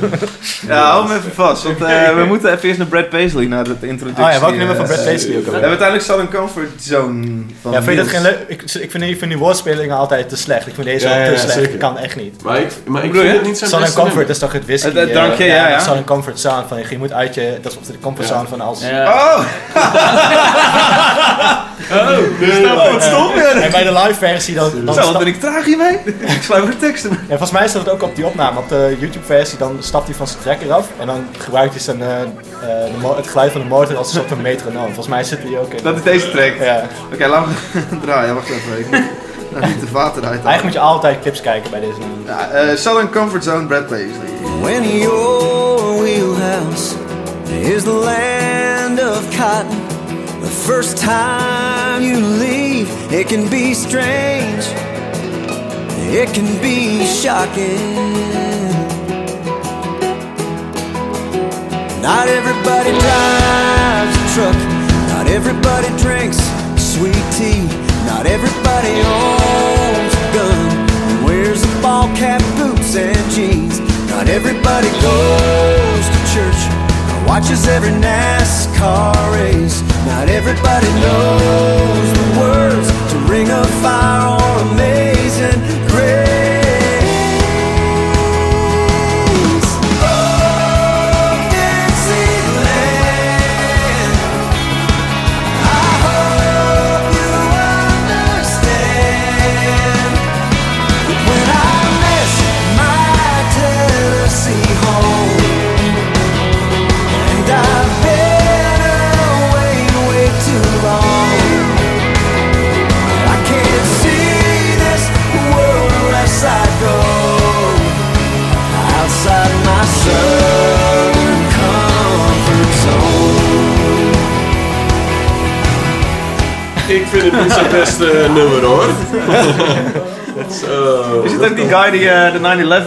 A: ja, hou hem even vast, want eh, we moeten even eerst naar Brad Paisley, naar de introductie.
E: Oh ja, welk nummer van
A: eh,
E: Brad Paisley ook
A: We
E: alweer?
A: hebben uiteindelijk Southern Comfort Zone van
E: Ja, vind je dat geen leuk? Ik, ik, vind, ik vind die woordspelingen altijd te slecht. Ik vind deze
C: Ja,
E: te slecht.
C: zeker.
E: Ik kan echt niet.
C: Maar ik, maar ik
A: bedoel
C: vind
A: je?
C: het niet zijn
E: Southern Comfort
C: nummer.
E: is toch het whisky? Eh,
A: drankje, ja, ja.
E: Southern Comfort Sound van je moet uit je, dat is de comfort
C: Ja.
E: sound van als.
D: Ja.
A: Oh! oh, wat stom!
E: En bij de live versie dan, dan
A: Zo, wat ben ik traag hiermee? ik schrijf de teksten.
E: ja, volgens mij staat het ook op die opname. Op de YouTube versie dan stapt hij van zijn trekker af en dan gebruikt hij zijn, eh, eh, de het geluid van de motor als een soort van metronoom. Volgens mij zit hij ook in.
A: Dat is deze track.
E: Ja.
A: Oké, laten we draaien. Wacht even. Ik moet nou, niet de vaten uit.
E: Eigenlijk moet je altijd clips kijken bij deze.
A: Ja, eh, Southern Comfort Zone, Brad Paisley.
I: When your wheelhouse is the land of cotton, the first time you leave, it can be strange, it can be shocking. Not everybody drives a truck, not everybody drinks sweet tea, not everybody owns a gun and wears a ball cap, boots, and jeans. Not everybody goes to church or watches every NASCAR race. Not everybody knows the words to Ring of Fire or Amazing
C: vind het niet zijn beste nummer hoor. Zo.
A: Is het ook die guy die eh, de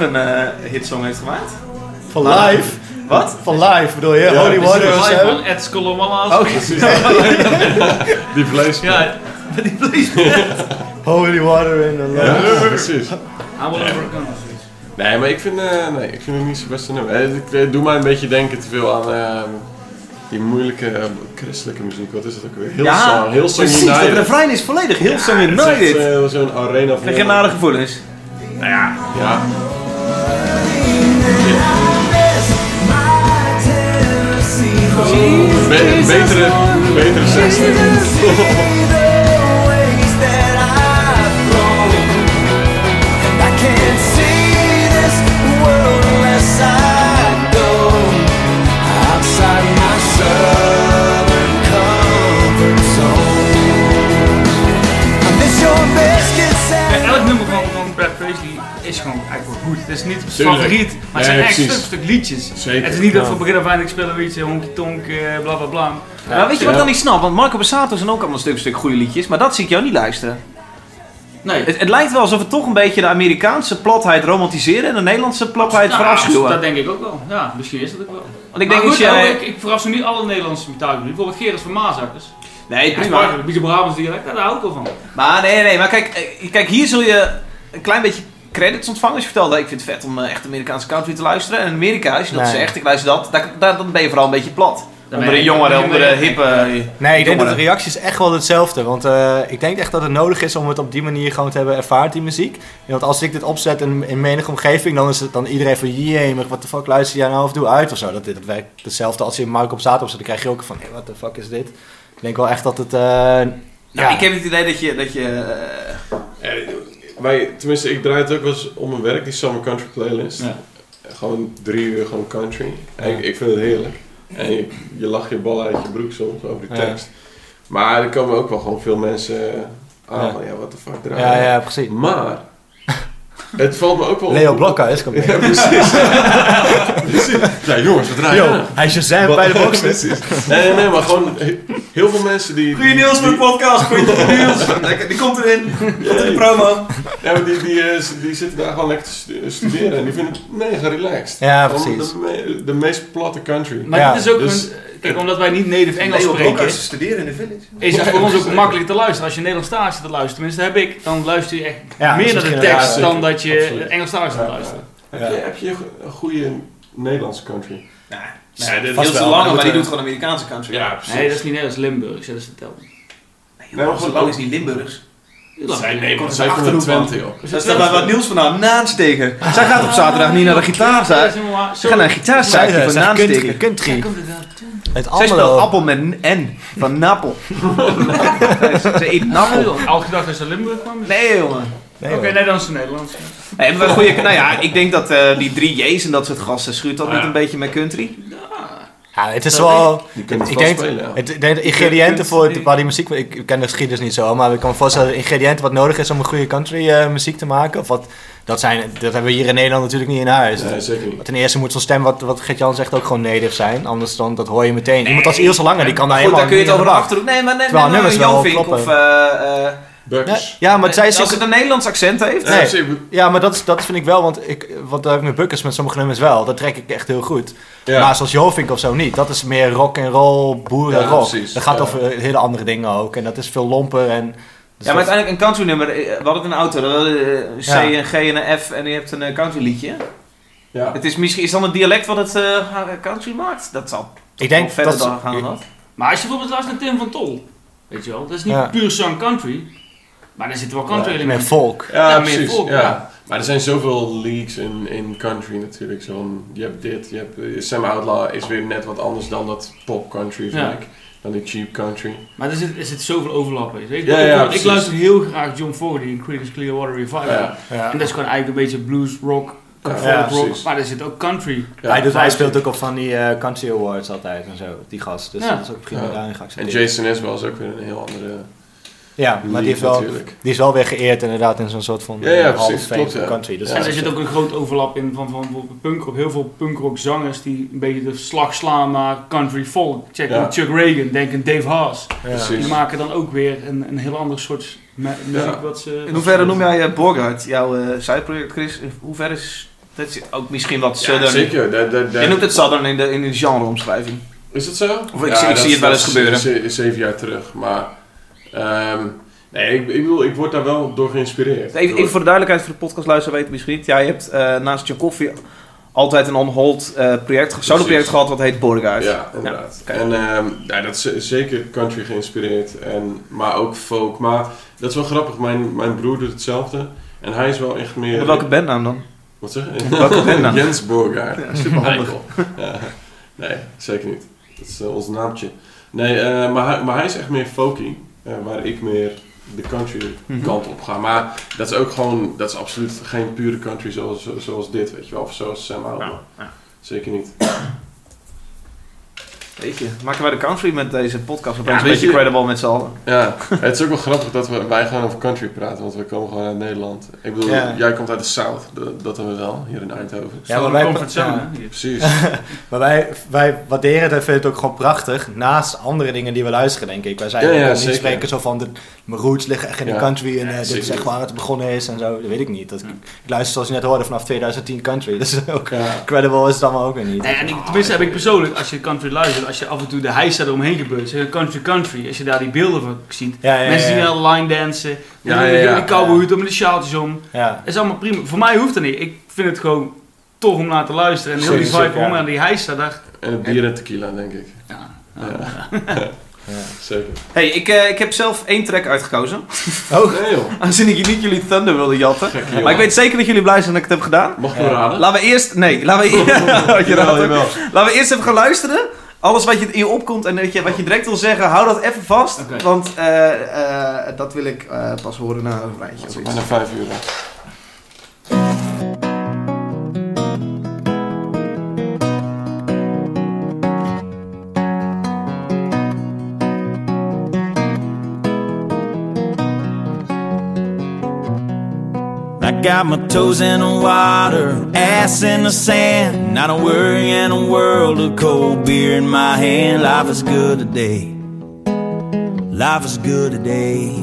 A: 9-11 eh, hitsong heeft gemaakt?
E: Van live?
A: Wat?
E: Van live bedoel je?
C: Ja,
E: Holy Water
D: Live
E: of zo?
D: van Ed Skolomala's.
A: Oh,
C: Die vlees.
D: Ja, die vlees.
E: Holy Water in the
C: Ja,
E: love.
C: precies.
D: Hij wil overkomen.
C: Nee, maar ik vind, eh, nee, ik vind het niet zijn beste nummer. Eh, Ik eh, doe mij een beetje denken te veel aan eh, die moeilijke eh, christelijke muziek, wat is dat ook weer? Heel
A: ja,
C: song, heel song
A: precies,
C: United.
A: de refrein is volledig heel
C: ja, Song
A: United.
C: Uh, zo'n arena van.
A: Krijg je nare gevoelens?
C: Nou ja. Ja. Be betere, betere
D: is gewoon eigenlijk wel goed. Het is niet
C: Tuurlijk.
D: favoriet, maar het zijn echt stuk, stuk liedjes.
C: Zeker.
D: Het is niet dat van begin af aan ik speel een liedje, honky tonk, eh, bla bla bla.
A: Nou, weet je wat ik
C: Ja.
A: dan niet snap? Want Marco Bassato zijn ook allemaal stuk voor stuk goede liedjes, maar dat zie ik jou niet luisteren.
D: Nee.
A: Het, het lijkt wel alsof we toch een beetje de Amerikaanse platheid romantiseren en de Nederlandse platheid
D: Nou,
A: verafschuwen.
D: Dat denk ik ook wel. Ja, misschien is dat ook wel.
A: Want ik denk
D: maar
A: dat jij...
D: oh, ik, ik verras nu niet alle Nederlandse metaalgroepen. Bijvoorbeeld Gerrit van Maasakkers.
A: Nee, prima.
D: Een beetje Brabants dialect, daar hou ik wel van.
A: Maar nee, nee, maar kijk, eh, kijk, hier zul je een klein beetje credits ontvangen. Als je vertelt, ik vind het vet om eh, echt Amerikaanse country te luisteren. En in Amerika, als je dat
E: Nee.
A: zegt, ik luister dat, daar, daar- dan ben je vooral een beetje plat.
D: Dan
A: onder
D: ben
A: de
D: je-
A: jongeren, onder de hippe...
E: Nee, ik denk dat de reactie is echt wel hetzelfde. Want eh, ik denk echt dat het nodig is om het op die manier gewoon te hebben ervaard, die muziek. Want als ik dit opzet in, in menige omgeving, dan is het dan iedereen van... Jee, wat de fuck luister jij nou of doe uit of zo. Dat, dat werkt hetzelfde als je in Mark op zaterdag opzet. Dan krijg je ook van, hé, wat de fuck is dit? Ik denk wel echt dat het... eh,
A: Nou,
E: ja.
A: ik heb het idee dat je... Dat je eh,
C: Eh, wij, tenminste, ik draai het ook wel eens om mijn werk, die Summer Country Playlist.
D: Ja.
C: Gewoon drie uur gewoon country. En
E: Ja.
C: ik, ik vind het heerlijk. En je, je lacht je bal uit je broek soms over die tekst. Maar er komen ook wel gewoon veel mensen aan van, ja, wat de fuck draai
E: ja, ja, precies.
C: Maar, het valt me ook wel
E: Leo
C: op-
E: Blokhuis komt
C: Ja, precies. precies. Ja, jongens, wat draai je aan?
E: hij is Shazam bij de box.
C: Nee, nee, nee, maar gewoon he- heel veel mensen die...
A: Goeie Niels voor de podcast, goeie Niels. Die komt erin. Komt in de promo.
C: Ja, maar die, die, eh, die zitten daar gewoon lekker te stu- studeren en die vinden het mega relaxed.
E: Ja, precies.
C: De, me- de meest platte country.
D: Maar
E: Ja,
D: dit is ook
C: dus-
D: een... Kijk, omdat wij niet native Engels spreken,
A: studeren in de village.
D: is het voor ons ook makkelijk te luisteren. Als je Nederlandstalig zit te luisteren, tenminste heb ik, dan luister je echt
E: Ja,
D: meer
E: dat
D: naar
E: is
D: de tekst
C: ja,
D: dan dat je. Engelstalig zit te
C: Ja,
D: luisteren.
C: Heb, je, heb je een goede Nederlandse country?
A: Nee,
C: Nee,
A: Niels de
E: wel,
A: Lange,
E: maar
A: maar die
E: dat,
A: doet gewoon Amerikaanse country.
C: Ja, precies.
D: Nee, dat is niet Nederlands, Limburgs. Dat is de tel.
A: Nee,
C: Nee,
A: lang
C: ook-
A: is niet Limburgs.
C: Zij, nee,
A: komt
C: maar zij komen
A: Achterhoek,
C: Twente, joh.
A: Dat is dan waar Niels vandaan naansteken. Zij gaat op zaterdag niet naar de gitaar. Zij ze gaat naar een
E: zijn country.
A: naansteken.
E: country. Het
A: Zij speelt
E: allemaal...
A: appel met een N van Napel. Ze eet Napel.
D: Al gedacht dat ze uit Limburg kwam.
A: Nee, jongen.
E: Nee,
D: Oké, nee, dan is het Nederlands.
A: Nee, maar goeie, nou ja, ik denk dat eh, die drie J's en dat soort gasten schuurt dat
C: Ja.
A: niet een beetje met country.
E: Ja, het is
A: Dat
E: wel...
C: Kunnen
E: Ik
C: het
E: denk,
C: wel spelen, ja.
E: het, de, de ingrediënten voor het, waar die muziek... Ik ken de geschiedenis niet zo, maar ik kan me voorstellen... de ingrediënten wat nodig is om een goede country eh, muziek te maken... Of wat, dat, zijn, dat hebben we hier in Nederland natuurlijk niet in huis.
C: Nee, zeker niet.
E: Ten eerste moet zo'n stem, wat, wat Gert-Jan zegt, ook gewoon native zijn. Anders dan, dat hoor je meteen. Iemand als Ilse Lange, die kan daar
A: Goed,
E: helemaal
A: dan kun je het over achterhoek. Nee, maar nee, nee, maar
E: nummers wel
A: Jovink
E: kloppen.
A: of... eh, eh,
C: Buckers.
E: Ja, maar zij is
A: als het een Nederlands accent heeft.
E: Nee.
C: Ja,
E: maar dat, is, dat vind ik wel, want ik, want dat heb ik met Bukkers met sommige nummers wel. Dat trek ik echt heel goed.
C: Ja.
E: Maar zoals Jovink of zo niet. Dat is meer rock and roll, boeren
C: Ja,
E: rock.
C: precies.
E: Dat gaat
C: Ja.
E: over hele andere dingen ook. En dat is veel lomper en... dus
A: Ja, maar uiteindelijk een country nummer. eh, We hadden een auto. hadden, eh, Een C, een G en een F en je hebt een eh, country liedje.
C: Ja.
A: Het is misschien is dan het dialect wat het eh, country maakt. Dat zal
E: ik denk
A: verder
E: dat...
A: dan gaan.
D: Maar als je bijvoorbeeld luistert naar Tim van Tol, weet je wel, dat is niet
E: Ja.
D: puur song country, maar er zitten wel country
C: Ja,
E: Meer
D: elementen.
E: folk.
C: Ja,
D: Ja, meer
C: precies.
D: volk,
C: ja.
D: ja.
C: Maar er zijn zoveel leagues in, in country natuurlijk. Zo, je hebt dit, je hebt, eh, Sam Outlaw is weer net wat anders dan dat pop country, vind
D: Ja.
C: ik. Dan die cheap country.
D: Maar er zit, er zit zoveel overlap in. Weet je?
C: Ja,
D: ik, ik
C: precies.
D: luister heel graag John Fogerty in Critics Clearwater Revival.
C: Ja,
E: Ja.
D: En dat is gewoon eigenlijk een beetje blues, rock,
C: Ja,
D: folk
E: ja,
D: maar er zit ook country.
C: ja.
E: hij, doet, hij speelt ook op van die eh, country awards altijd en zo, die gast. Dus
D: Ja.
E: dat is ook prima
C: Ja.
E: daarin
C: En
E: geaccepteerd.
C: Jason Isbell is ook weer een heel andere
E: ja, maar die, heeft
C: league
E: wel,
C: natuurlijk.
E: die is wel weer geëerd inderdaad in zo'n soort van
C: Ja, ja,
E: eh,
C: precies, klopt, ja.
E: country. Dus
C: Ja,
D: en
E: dat
D: er
E: is-
D: zit ook een groot overlap in van, van bijvoorbeeld punkrock. Heel veel punkrock zangers die een beetje de slag slaan naar country folk. Check
C: Ja.
D: Chuck Reagan, denk aan Dave Haas.
E: ja.
D: Die maken dan ook weer een, een heel ander soort muziek
C: Ja.
D: wat ze...
A: In hoeverre noem jij uh, Borgard, jouw eh zijproject, Chris? In hoeverre is dat is ook misschien wat
C: Ja,
A: southern?
C: zeker. Daar- daar-
A: Je noemt het southern in de, in de genreomschrijving.
C: Is het zo?
A: Of ik zie- ik zie het wel eens
C: dat is
A: gebeuren.
C: ze- zeven jaar terug. Maar ehm, nee, ik, ik bedoel, ik word daar wel door geïnspireerd.
A: Even, even voor de duidelijkheid voor de podcastluisteraar weten misschien niet. Jij hebt eh, naast John Coffee altijd een on-hold eh, project, solo project gehad wat heet Borgard.
C: Ja, inderdaad. En ehm, ja, dat is zeker country geïnspireerd, en, maar ook folk. Maar dat is wel grappig, mijn, mijn broer doet hetzelfde. En hij is wel echt meer...
A: Met welke bandnaam dan?
C: Wat zeg je?
A: Welke bandnaam?
C: Jens Borgaard.
A: Ja, superhandig.
C: Eikel. Ja. Nee, zeker niet. Dat is eh, ons naamtje. Nee, maar, hij, maar hij is echt meer folky, waar ik meer de country
A: Mhm.
C: kant op ga. Maar dat is ook gewoon, dat is absoluut geen pure country zoals, zoals dit, weet je wel. Of zoals Sam
A: ja.
C: Zeker niet.
A: Weet je, maken wij de country met deze podcast opeens
C: Ja,
A: een beetje
C: je-
A: credible met z'n allen.
C: Ja, het is ook wel grappig dat we, wij gaan over country praten, want we komen gewoon uit Nederland. Ik bedoel,
E: Ja.
C: jij komt uit de South, dat, dat hebben we wel, hier in Eindhoven.
E: Ja, maar wij,
D: comfortzone,
E: ja.
D: hè.
C: Precies.
E: maar wij, wij waarderen het en vinden het ook gewoon prachtig. Naast andere dingen die we luisteren, denk ik. Wij zijn
C: Ja,
E: ook
C: ja,
E: niet
C: zeker.
E: spreken zo van, de, mijn roots liggen echt in de country. En eh, dit is echt waar het begonnen is en zo. Dat weet ik niet. Dat, Ik luister zoals je net hoorde vanaf 2010 country. Dus ook
C: Ja.
E: credible is het allemaal ook weer niet.
D: Nee, en ik, tenminste heb ik persoonlijk, als je country luistert, als je af en toe de hijs er omheen gebeurt, zeg country country, als je daar die beelden van ziet.
E: Ja, ja,
D: Mensen
E: ja,
D: die
E: ja.
D: wel line dansen,
C: Ja,
D: ja,
C: ja, ja.
D: cowboyhoed om met de sjaaltjes om.
E: Ja.
D: Dat is allemaal prima. Voor mij hoeft dat niet. Ik vind het gewoon tof om naar te luisteren. En heel die vibe
E: ja.
D: om en die hijs daar.
C: En het bier en tequila, denk ik.
D: Ja.
C: Ja. Zeker.
A: Hey, ik, eh, ik heb zelf één track uitgekozen.
E: Oh,
C: Nee joh,
A: Aangezien ik niet jullie Thunder wilde jatten. Maar ik weet zeker dat jullie blij zijn dat ik het heb gedaan.
C: Mag ik hem raden?
A: Laten we eerst... Nee, laten we, je
C: Jawel, jawel.
A: laten we eerst even gaan luisteren. Alles wat je in je opkomt en wat je, wat je direct wil zeggen, hou dat even vast. Want eh, eh, dat wil ik eh, pas horen na een rijtje.
C: Bijna vijf uur. hè.
I: Got my toes in the water, ass in the sand. Not a worry in a world of cold beer in my hand. Life is good today. Life is good today.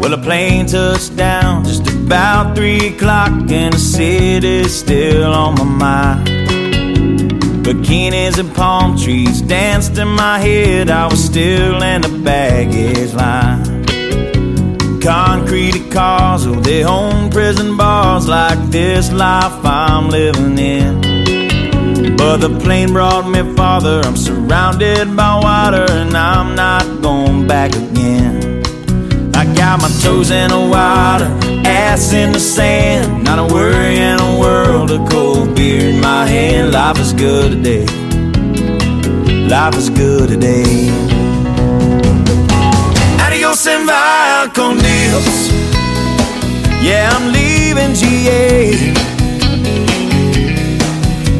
I: Well, a plane touched down just about three o'clock, and the city's still on my mind. Bikinis and palm trees danced in my head. I was still in the baggage line. Concrete cars, oh, their own prison bars like this life I'm living in. But the plane brought me farther. I'm surrounded by water, and I'm not going back again. I got my toes in the water, ass in the sand. Not a worry in a world of cold beer in my hand. Life is good today. Life is good today. Con Dios. Yeah, I'm leaving GA.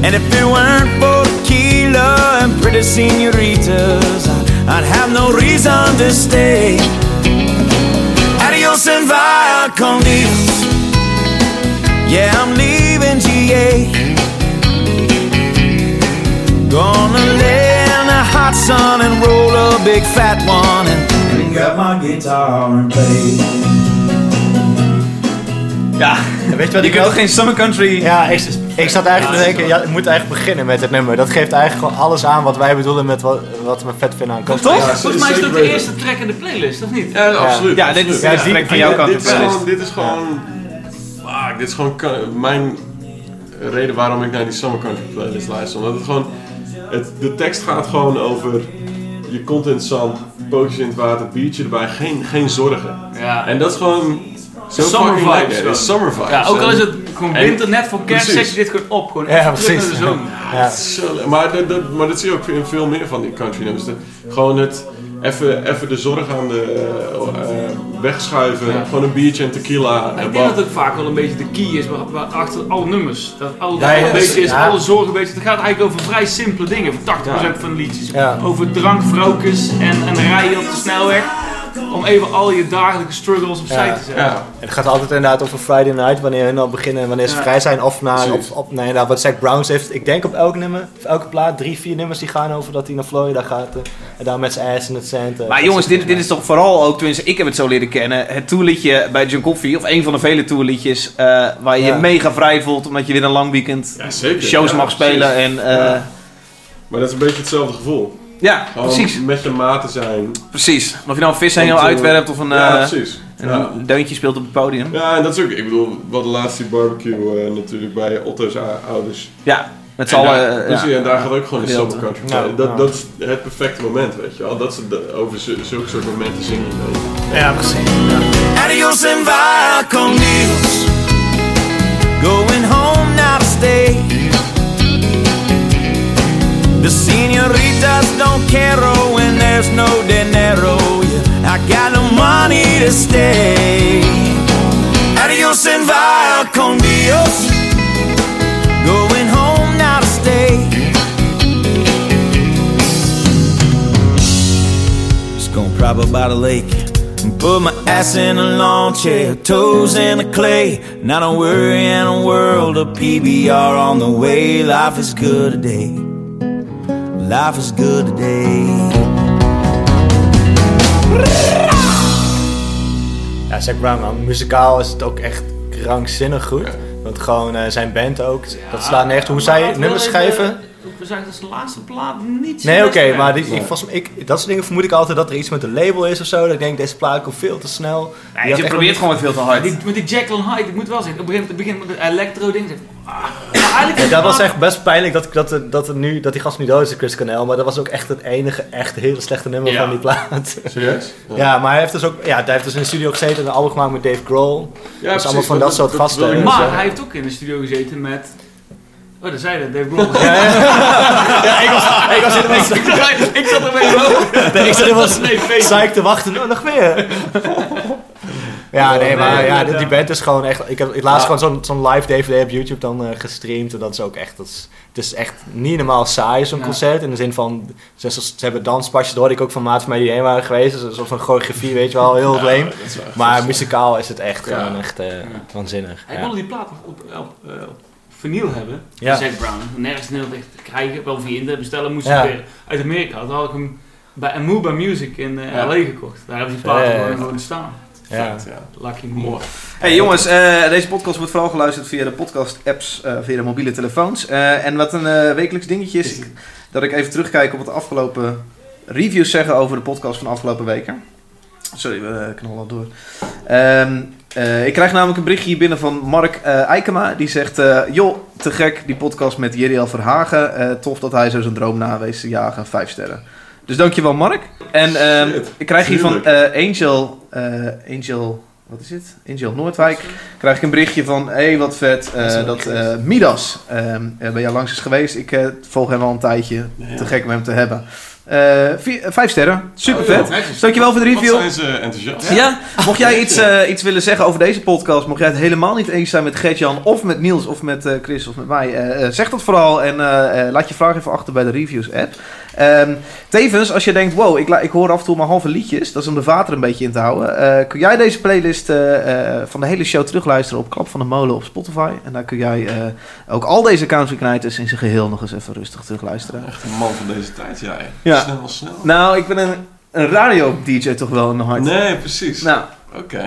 I: And if it weren't for tequila and pretty senoritas, I'd have no reason to stay. Adios and via con Dios. Yeah, I'm leaving GA. Gonna lay in the hot sun and roll a big fat one up my guitar and play.
A: Ja,
E: weet je wat
A: je
E: ik
A: kunt
E: ook...
A: toch geen summer country...
E: Ja, ik, ik zat eigenlijk te denken, ja, ik moet eigenlijk beginnen met het nummer. Dat geeft eigenlijk gewoon alles aan wat wij bedoelen met wat, wat we vet vinden aan country.
A: Toch?
C: Ja,
D: Volgens mij is dat de eerste track in de playlist, of niet?
C: Ja, absoluut.
A: Ja, dit is ja, die,
E: die-
A: van jouw kant.
C: dit, is
A: playlist.
C: gewoon, dit is gewoon... Fuck, dit is gewoon mijn reden waarom ik naar die Summer Country playlist luister. Omdat het gewoon... Het, de tekst gaat gewoon over... Je komt in het zand, pootjes in het water, biertje erbij, geen, geen zorgen.
D: Ja.
C: En dat is gewoon... Zo
D: Summer vibes
C: lekker. Het is summer vibes.
D: Ja, ook al is het gewoon winter, net voor kerst, zet je dit gewoon op. Gewoon
E: Ja, precies.
D: de zomer.
E: Ja.
C: Maar, dat, dat, maar dat zie je ook in veel meer van die country nummers. Gewoon het even, even de zorg aan de eh, wegschuiven. Gewoon een biertje en tequila.
D: Maar
C: en
D: ik denk dat het vaak wel een beetje de key is waar, waar achter alle nummers. Dat alle,
E: Ja, ja,
D: een beetje is,
E: ja.
D: alle zorgen een beetje. Het gaat eigenlijk over vrij simpele dingen, voor 80% van de liedjes.
E: Ja.
D: Over drank, vrouwtjes en, en rijden op de snelweg. Om even al je dagelijke struggles opzij
E: Ja.
D: te zetten.
C: Ja,
E: En het gaat altijd inderdaad over Friday Night, wanneer hun al beginnen, wanneer ze
D: Ja.
E: vrij zijn. Of op, op, nee, nou, wat Zack Browns heeft, ik denk op elk nummer, of elke plaat, drie, vier nummers die gaan over dat hij naar Florida gaat. eh, en daar met zijn ass in het zand. eh,
A: Maar jongens, dit, dit is toch vooral ook, tenminste ik heb het zo leren kennen, het toerliedje bij John Coffee, of een van de vele toerliedjes, eh, waar je je mega vrij voelt omdat je weer een lang weekend
C: ja zeker.
A: shows
C: Ja,
A: mag spelen. En, eh,
C: Ja. Maar dat is een beetje hetzelfde gevoel.
A: ja,
C: Gewoon
A: precies.
C: met je maten zijn.
A: precies. Of je nou een vishengel uitwerpt of een,
C: ja,
A: eh,
C: precies. Ja.
A: deuntje speelt op het podium.
C: ja, en dat is ook, ik bedoel, we hadden laatst die barbecue eh, natuurlijk bij Otto's ouders.
A: Ja, met z'n
C: En
A: allen.
C: daar-
A: eh,
C: dus
A: ja.
C: ja, en daar gaat ook gewoon summer country
E: Nou,
C: dat,
E: nou.
C: dat is het perfecte moment, weet je wel. Dat ze de- over zu- zulke soort momenten zingen. weet je.
E: Ja, precies.
I: Adios and via con Dios. Going home now to stay. The senoritas don't care when there's no dinero. Yeah, I got no money to stay. Adios and via con Dios. Going drop up by the lake and put my ass in a lawn chair, toes in the clay. Not a worry in a world of PBR on the way. Life is good today. Life is good today.
E: Ja, Zac Brown, man. Muzikaal is het ook echt krankzinnig goed. Want gewoon eh, zijn band ook, dat slaat nergens. Hoe zij nummers schrijven.
D: We zeggen dat zijn laatste plaat niet zo
E: Nee, oké, maar die, ik, ik, dat soort dingen vermoed ik altijd dat er iets met een label is of zo. Dat ik denk, deze plaat komt veel te snel.
B: Nee, je probeert gewoon veel te hard.
D: Die, met die Jacqueline Hyde, ik moet wel zeggen, op een gegeven moment begint met het electro-ding. zeg ik, ah. Maar eigenlijk
E: Ja, dat was echt best pijnlijk dat, dat, dat, er nu, dat die gast nu dood is, Chris Cornell. Maar dat was ook echt het enige echt hele slechte nummer
D: Ja.
E: van die plaat.
C: Serieus?
E: Ja, maar hij heeft dus ook ja, hij heeft dus in de studio gezeten en een album gemaakt met Dave Grohl.
C: Ja,
E: dus allemaal van dat, soort gasten. Dus,
D: Maar hij heeft ook in de studio gezeten met... Oh, dat zei dat, Dave Grohl.
E: ja, ik was, ik was helemaal
D: ik zat er mee
E: nee, ik zat helemaal psyched te wachten. Oh, nog meer. Ja, nee, maar ja, die, die band is gewoon echt... Ik heb ik laatst gewoon zo'n zo'n live DVD op YouTube dan eh, gestreamd. En dat is ook echt... Dat is, het is echt niet normaal saai, zo'n
D: Ja.
E: concert. In de zin van... Ze, ze, ze hebben danspasjes, daar hoorde ik ook van maat van mij die heen waren geweest. Dus een soort van choreografie, weet je wel. Heel
C: Ja, echt
E: Maar muzikaal is het echt
C: Ja.
E: gewoon echt eh, waanzinnig.
D: Hij
E: Ja.
D: wilde die plaat nog op, op, eh, op vinyl hebben.
E: Ja.
D: Zac Brown. Nergens in Nederland echt te krijgen. Wel via internet bestellen. Moest
E: Ja.
D: ik weer uit Amerika. Toen had ik hem bij Amuba Music in eh,
C: Ja.
D: LA gekocht. Daar hebben die platen
E: Ja.
D: gewoon gewoon staan.
E: Ja.
D: Lucky me.
C: Mooi.
A: Hey jongens, eh, deze podcast wordt vooral geluisterd via de podcast-apps, eh, via de mobiele telefoons. Eh, en wat een eh, wekelijks dingetje is, dat ik even terugkijk op wat de afgelopen reviews zeggen over de podcast van de afgelopen weken. Sorry, we knallen al door. Ehm, eh, ik krijg namelijk een berichtje hier binnen van Mark eh Eikema. Die zegt, eh, joh, te gek die podcast met Jeriel Verhagen. Tof dat hij zo zijn droom nawees te jagen. Vijf sterren. Dus dankjewel Mark. En ehm, ik krijg hier van Angel, Angel, wat is het? Angel Noordwijk. Krijg ik een berichtje van, hé hey, wat vet, dat Midas ehm, eh, bij jou langs is geweest. Ik volg hem al een tijdje.
C: Ja.
A: Te gek om hem te hebben. Eh, vier- eh, vijf sterren, super vet.
C: Oh,
D: Netjes.
A: Dankjewel voor de
C: Wat
A: review.
C: zijn ze enthousiast?
A: Ja, mocht jij iets, eh, iets willen zeggen over deze podcast, mocht jij het helemaal niet eens zijn met Gert-Jan of met Niels of met eh, Chris of met mij, zeg dat vooral en laat je vraag even achter bij de reviews app. Ehm, tevens, als je denkt, wow, ik, ik hoor af en toe maar halve liedjes, dat is om de vater een beetje in te houden, eh, kun jij deze playlist eh, eh, van de hele show terugluisteren op Klap van de Molen op Spotify. En daar kun jij ook al deze country knijters in zijn geheel nog eens even rustig terugluisteren.
C: Echt een man van deze tijd, jij.
A: Ja.
C: Snel, snel.
A: Nou, ik ben een, een radio-dj toch wel in mijn hart.
C: Nee, precies.
A: Nou,
C: Oké.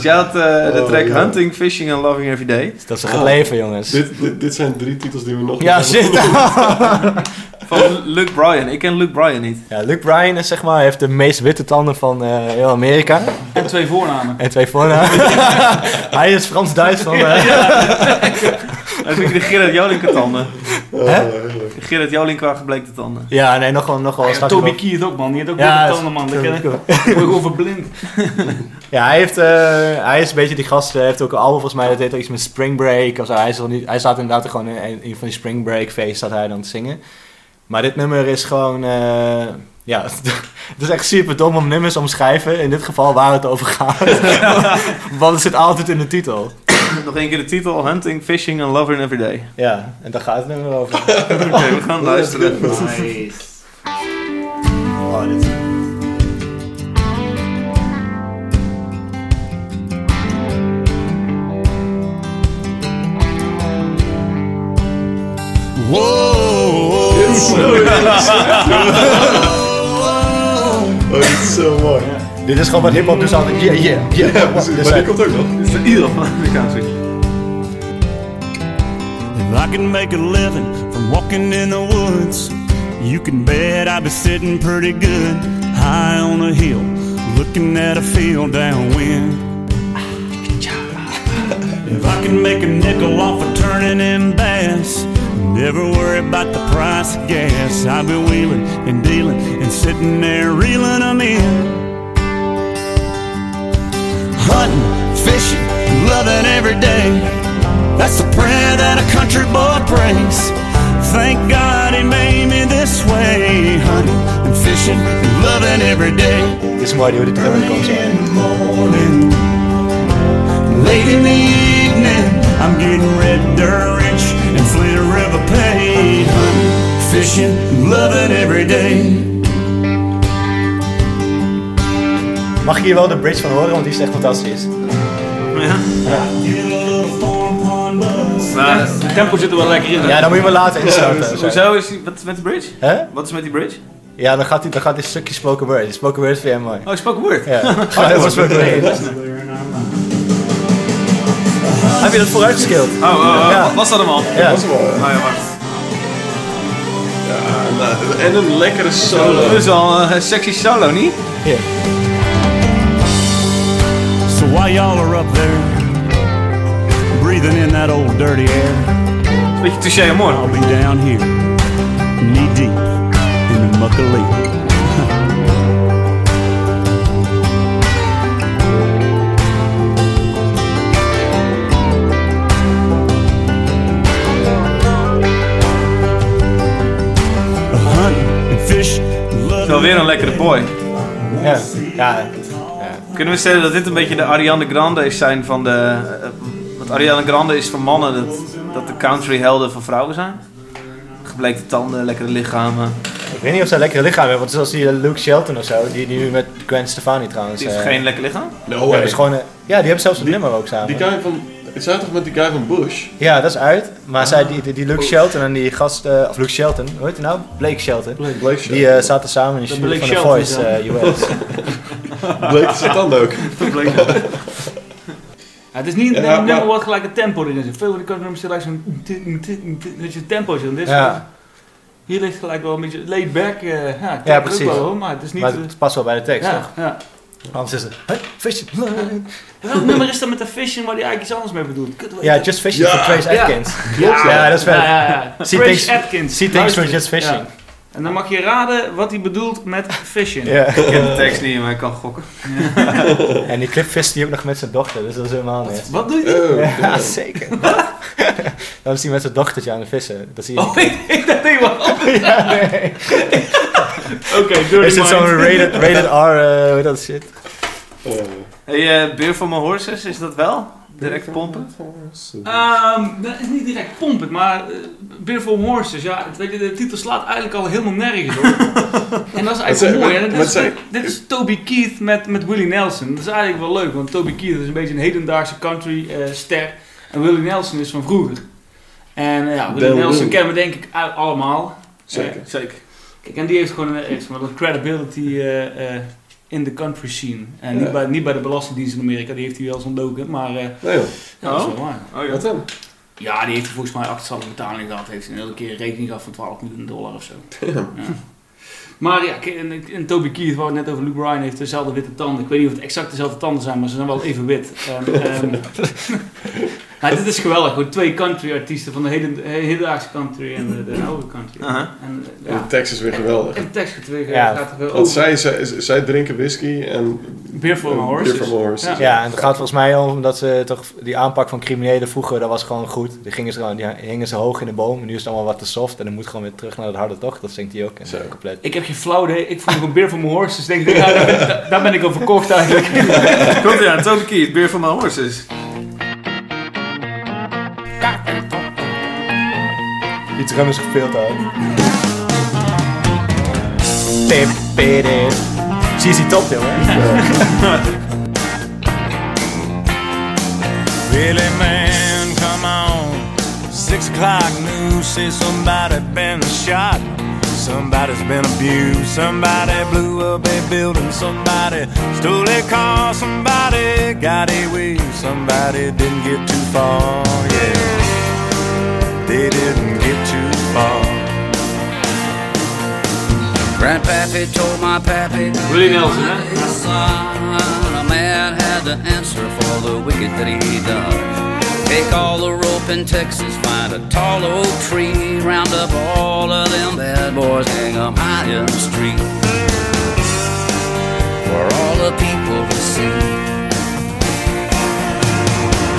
A: Jij had eh, de
C: Oh,
A: track
C: ja.
A: Hunting, Fishing and Loving Every Day.
E: Dat is toch het leven, jongens.
C: Dit, dit, dit zijn drie titels die we nog
E: Ja,
C: niet
E: shit.
A: Van Luke Bryan. Ik ken Luke Bryan niet.
E: Ja, Luke Bryan is zeg maar, heeft de meest witte tanden van eh, heel Amerika.
D: En twee voornamen.
E: En twee voornamen. Hij is Frans-Duits van... eh,
A: Dat vind ik de Gerard Joling tanden.
C: Oh,
E: Hè?
A: Gerard Joling qua gebleekte tanden.
E: ja, nee, nog wel, nog wel
D: Ja. Keith ook man, die heeft ook
E: Ja,
D: tanden man. Dat ken ik. gewoon verblind.
E: Ja, hij, heeft, eh, hij is een beetje die gast, hij heeft ook een album volgens mij, dat heet ook iets met Spring Break of zo. Hij, is niet, hij staat inderdaad gewoon in een, van die Spring Break feesten staat hij dan te zingen. Maar dit nummer is gewoon, eh, ja, het is echt super dom om nummers omschrijven. In dit geval waar het over gaat. Want het zit altijd in de titel.
A: Nog één keer de titel. Hunting, Fishing and Loving Every Day.
E: Ja, en daar gaat het nummer over.
A: Oké, we gaan luisteren.
D: Nice.
E: Oh, dit-
C: Oh, dit is zo mooi.
E: Dit is gewoon wat hip-hop dus altijd. Yeah, yeah, yeah.
C: Ja, precies.
E: Dus
C: Maar die komt ook nog.
A: Dit is de ieder van.
J: If I can make a living from walking in the woods, you can bet I'd be sitting pretty good high on a hill, looking at a field downwind. If I can make a nickel off of turning in bass, never worry about the price of gas. I'll be wheeling and dealing and sitting there reeling them in. Hunting, fishing, loving every day. That's the prayer that a country boy prays. Thank God he made me this way. Hunting and fishing and loving every day.
E: Dit is mooi, die hoe dit erin komt zo.
J: In the morning, late in the evening, I'm getting red dirt rich and Fleet River paid. Hunting, fishing, loving every day.
E: Mag ik hier wel de bridge van horen, want die is echt fantastisch.
D: Maar het tempo zit er wel lekker in. hè?
E: Ja, dan moet je maar later instarten. Zo.
B: Hoezo is die, wat is met de bridge?
E: Hè?
B: Wat is met die bridge?
E: Ja, dan gaat, die, dan gaat die stukje spoken word. Die spoken word vind jij mooi.
B: Oh, spoken word.
E: Ja, ga heel veel spoken word. Heb je dat vooruit geskild?
B: Oh, oh, oh,
E: Ja.
B: was dat hem al?
E: Ja.
C: Dat wel,
B: Oh ja, wacht.
C: ja, nou, en een lekkere solo.
B: Dat is al een sexy solo, niet?
E: Hier.
J: So while y'all are up there, breathing in that old dirty air,
B: Beetje touché amor.
J: I'll be down here, knee deep in the
B: is wel weer een lekkere boy.
E: Ja. ja.
B: Kunnen we stellen dat dit een beetje de Ariana Grande is zijn van de... Ariana Grande is van mannen dat, dat de country helden van vrouwen zijn? Gebleekte tanden, lekkere lichamen.
E: Ik weet niet of zij lekkere lichaam hebben, want zoals die Luke Shelton of zo, die, die nu met Gwen Stefani trouwens.
B: Die heeft
E: eh,
B: geen lekker lichaam?
C: No
E: ja,
C: way.
E: is gewoon, eh, ja, die hebben zelfs een nummer ook samen.
C: Die guy van... Het zijn toch met die guy van Bush?
E: Ja, dat is uit. Maar zij, die, die, die Luke Shelton en die gast, eh, of Luke Shelton, hoe heet hij nou? Blake Shelton.
C: Blake Shelton.
E: Die eh, zaten samen in de
D: Dat
E: jury
D: Blake
E: van The
D: Shelton
E: Voice eh, US.
C: Blake zit dan ook.
D: Ja, het is niet een
C: Ja,
D: nummer
C: maar-
D: wat gelijk een tempo erin zit. Veel van die countrynummers zitten gelijk zo'n... Dat je tempo zit. Dit is
E: Ja.
D: Hier ligt gelijk wel een beetje laid back. eh ja,
E: Ja, precies.
D: Wel, hoor, maar het is niet...
E: Maar
D: eh,
E: het past wel bij de tekst,
D: ja,
E: toch?
D: ja.
E: Anders is het, hey, fishing.
D: Welk nummer is dat met de fishing waar hij eigenlijk iets anders mee bedoelt?
E: Ja, Just Fishing van Trace. Atkins.
D: Ja,
E: Ja, dat is vet.
D: Ja, ja, ja.
E: See
D: Trace Atkins.
E: See things for just fishing.
D: Ja. En dan mag je raden wat hij bedoelt met fishing.
E: Ja.
B: Ik ken de tekst niet, maar ik kan gokken.
E: En die clip vist hij ook nog met zijn dochter, dus dat is helemaal niet.
D: Wat doe je?
C: Oh,
E: Ja, zeker. Dan is hij met zijn dochtertje aan het vissen. Dat zie je
D: Oh, ik, ik dacht niet wat.
E: Ja, nee.
D: Oké,
E: Is dit zo'n rated, rated R, hoe heet dat shit?
C: oh.
B: Hey, eh Beer for my horses, is dat wel? Direct pompen?
D: Ehm, dat is niet direct pompen, maar uh, Beer for Horses, ja, weet je, de titel slaat eigenlijk al helemaal nergens op. en dat is eigenlijk wel mooi. hè. Dit,
C: met
D: is, dit is Toby Keith met, met Willie Nelson. Dat is eigenlijk wel leuk, want Toby Keith is een beetje een hedendaagse country eh, ster. En Willie Nelson is van vroeger. En eh, ja, Willie
C: Del
D: Nelson
C: Will.
D: kennen we denk ik allemaal.
C: Zeker.
B: Zeker.
D: Kijk, en die heeft gewoon een, heeft credibility eh, eh, in de country scene. En niet,
C: Ja.
D: bij, niet bij de Belastingdienst in Amerika, die heeft hij wel eens ontdoken, maar eh,
C: Nee joh.
D: ja, dat is wel waar.
B: Oh
C: Wat dan?
D: Ja, die heeft volgens mij achterstallige betaling gehad. Heeft hij een hele keer een rekening gehad van 12 miljoen dollar of zo. Ja. Maar ja, en, en Toby Keith, waar we het net over Luke Bryan, heeft dezelfde witte tanden. Ik weet niet of het exact dezelfde tanden zijn, maar ze zijn wel even wit. En, ehm, maar dit is geweldig. Gewoon twee country artiesten van de hele, hedendaagse country en de, de oude country. En, eh,
C: En
D: ja.
C: de tekst is weer geweldig.
D: En de tekst gaat weer,
E: Ja.
D: gaat er weer
C: Want zij, zij, zij drinken whisky en...
D: Beer for my horses.
C: Beer for my horses.
D: Ja.
E: Ja, en het gaat volgens mij om dat ze toch die aanpak van criminelen vroeger, dat was gewoon goed. Die, gingen ze gewoon, die hingen ze hoog in de boom en nu is het allemaal wat te soft en dan moet gewoon weer terug naar het harde tocht. Dat zingt hij ook en
C: Zo.
E: compleet.
D: Ik heb geen flauw idee. Ik vond gewoon Beer for my horses. Denk ik, ja, daar, ben, daar- daar ben ik al verkocht eigenlijk.
B: Komt ja, Toby Keith, Beer for my horses.
E: Die drum is gefilmd ook. Pip, pip, pip. ZZ Top, jongen.
I: Really, man, come on. Six o'clock news says somebody been shot. Somebody's been abused. Somebody blew up a building. Somebody stole a car. Somebody got away. Somebody didn't get too far. Yeah, they didn't get too far.
K: Grandpappy told my pappy
D: Willie Nelson, hè?
K: son, a man had to answer for the wicked that he done. Take all the rope in Texas, find a tall oak tree, round up all of them bad boys, hang 'em high in the street. For all the people to see.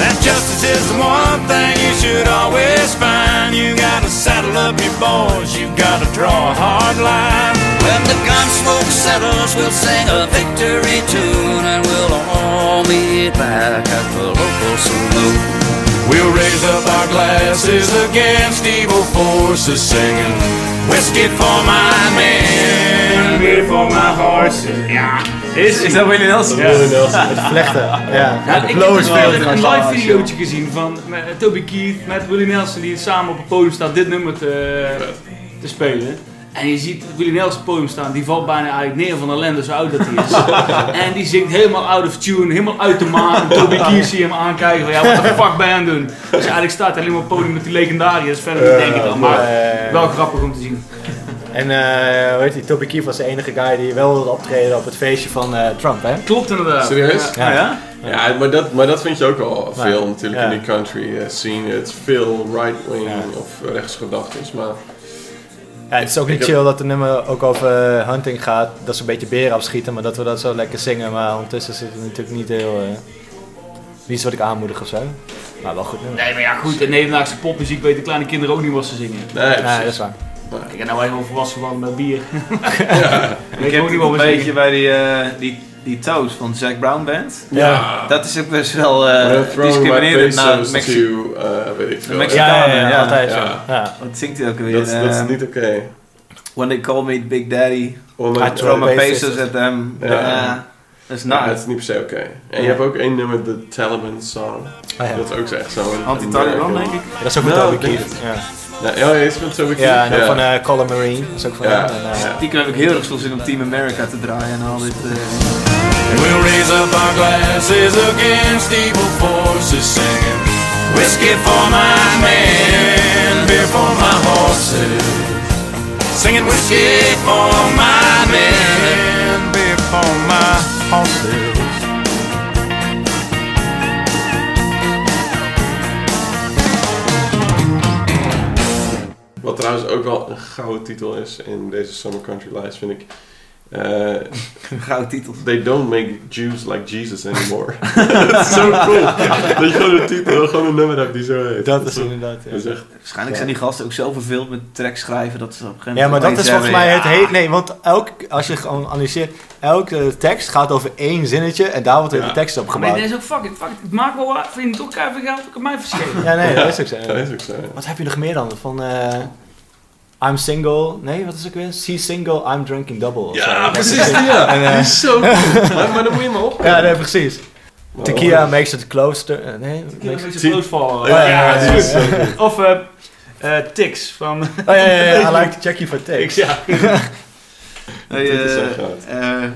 I: That justice is the one thing you should always find. You gotta saddle up your boys, you gotta draw a hard line.
K: When the gun smoke settles, we'll sing a victory tune, and we'll all meet back at the local saloon.
I: We'll raise up our glasses against evil forces, singing whiskey for my men.
D: Beer for my horses. Ja, is,
A: Is dat Willie Nelson?
D: Ja.
C: Willie Nelson.
E: Het vlechten. Ja.
D: Ja, ik heb een live videootje gezien van met, eh, Toby Keith met Willie Nelson die samen op het podium staat dit nummer te, te spelen. En je ziet Willie Nelson op het podium staan, die valt bijna eigenlijk neer van ellende, zo oud dat hij is. en die zingt helemaal out of tune, helemaal uit de maan. En Toby Keith zie je hem aankijken van ja, wat de fuck ben je aan doen? Dus eigenlijk staat hij alleen maar op het podium met die legendariërs, verder niet denk ik dan, maar wel grappig om te zien.
E: En eh hoe heet die? Toby Keith was de enige guy die wel wilde optreden op het feestje van eh, Trump, hè?
D: Klopt inderdaad.
C: Serieus?
D: Ja.
A: Ja?
C: Ja, maar dat, maar dat vind je ook al
E: Ja.
C: veel natuurlijk
E: Ja.
C: in die country eh, scene. Het is veel right-wing
E: Ja.
C: of rechtsgedachtes, maar
E: Ja, het is ook niet chill dat de nummer ook over hunting gaat. Dat ze een beetje beren afschieten, maar dat we dat zo lekker zingen. Maar ondertussen zit het natuurlijk niet heel... eh niet iets wat ik aanmoedig of zo. Maar wel goed nummer.
D: Nee, maar ja goed, in Nederlandse popmuziek weten kleine kinderen ook niet wat ze zingen.
C: nee,
E: Nee,
C: precies.
E: dat is waar.
D: Kijk, en nou wij gewoon volwassen geworden met bier.
A: Ik heb
D: ook
A: een beetje bij die, eh, die, die Toast van Zac Brown Band.
C: Ja.
A: Dat is ook best wel eh
C: my
A: discriminerend naar
C: pesos
A: Mexi
C: to, eh, weet ik veel.
A: Mexicanen.
E: Ja, ja, ja,
A: ja.
E: altijd
C: Ja.
E: zo. Ja.
A: Wat zingt hij ook alweer?
C: Dat, is- dat is
A: Eh,
C: niet oké.
A: When they call me Big Daddy,
E: I
A: throw my
E: pesos.
A: at them.
C: Ja.
A: Dat is nice.
C: is niet per se oké. En je hebt ook één nummer, de Taliban song.
E: Oh, ja.
C: Dat is ook zo echt zo'n...
A: Anti-Taliban, denk ik.
E: Dat is ook
C: Nou, ik denk
E: Keith. Ja,
C: Ja, ja, is met Toby
E: ja en ook van eh Colin Marine. Dat is ook van
C: Ja.
E: hem. Eh,
C: Ja.
A: Die heb ik heel erg veel zin om Team America te draaien en al dit. eh,
I: We'll raise up our glasses against evil forces, singing whiskey for my men, beer for my horses. Singing whiskey for my men, beer for my horses.
C: Wat trouwens ook wel een gouden titel is in deze Summer Country lijst, vind ik. Eh,
A: Gouden titels.
C: They don't make Jews like Jesus anymore. dat is zo cool. dat je gewoon een titel, gewoon een nummer hebt die zo heet.
E: dat is inderdaad. ja.
C: dat is echt...
A: Waarschijnlijk zijn die gasten ook zo verveeld met tracks schrijven dat ze op een gegeven
E: Ja, maar
A: moment
E: dat is volgens mij het hele... Nee, want elk, als je gewoon analyseert... Elke tekst gaat over één zinnetje en daar wordt weer
C: Ja.
E: de tekst op
D: Maar
E: gebouwd.
D: dit is ook fuck it, fuck it. Ik maak wel wat, vind je toch keihard geld, ook op mij verschenen.
E: Ja, nee, dat is ook zo.
C: Dat is ook zo.
E: Wat heb je nog meer dan? Van eh, I'm single. Nee, wat is ook weer? See single, I'm drinking double.
C: Ja,
E: Dat
C: precies. ja.
E: En, eh,
C: die is zo cool. maar, maar dan moet je maar op.
E: Ja, nee, precies.
C: Maar
E: Tequila makes it closer. eh, nee,
D: heb
E: makes it...
D: close.
C: Ja,
E: ja,
C: die
E: ja,
C: is zo
E: ja.
C: goed.
D: Of eh eh, Tix van
E: Oh ja, ja, ja, I like to check you for
D: Tix.
E: takes.
D: Ja.
A: Hey,
C: Dit is
A: eh, eh,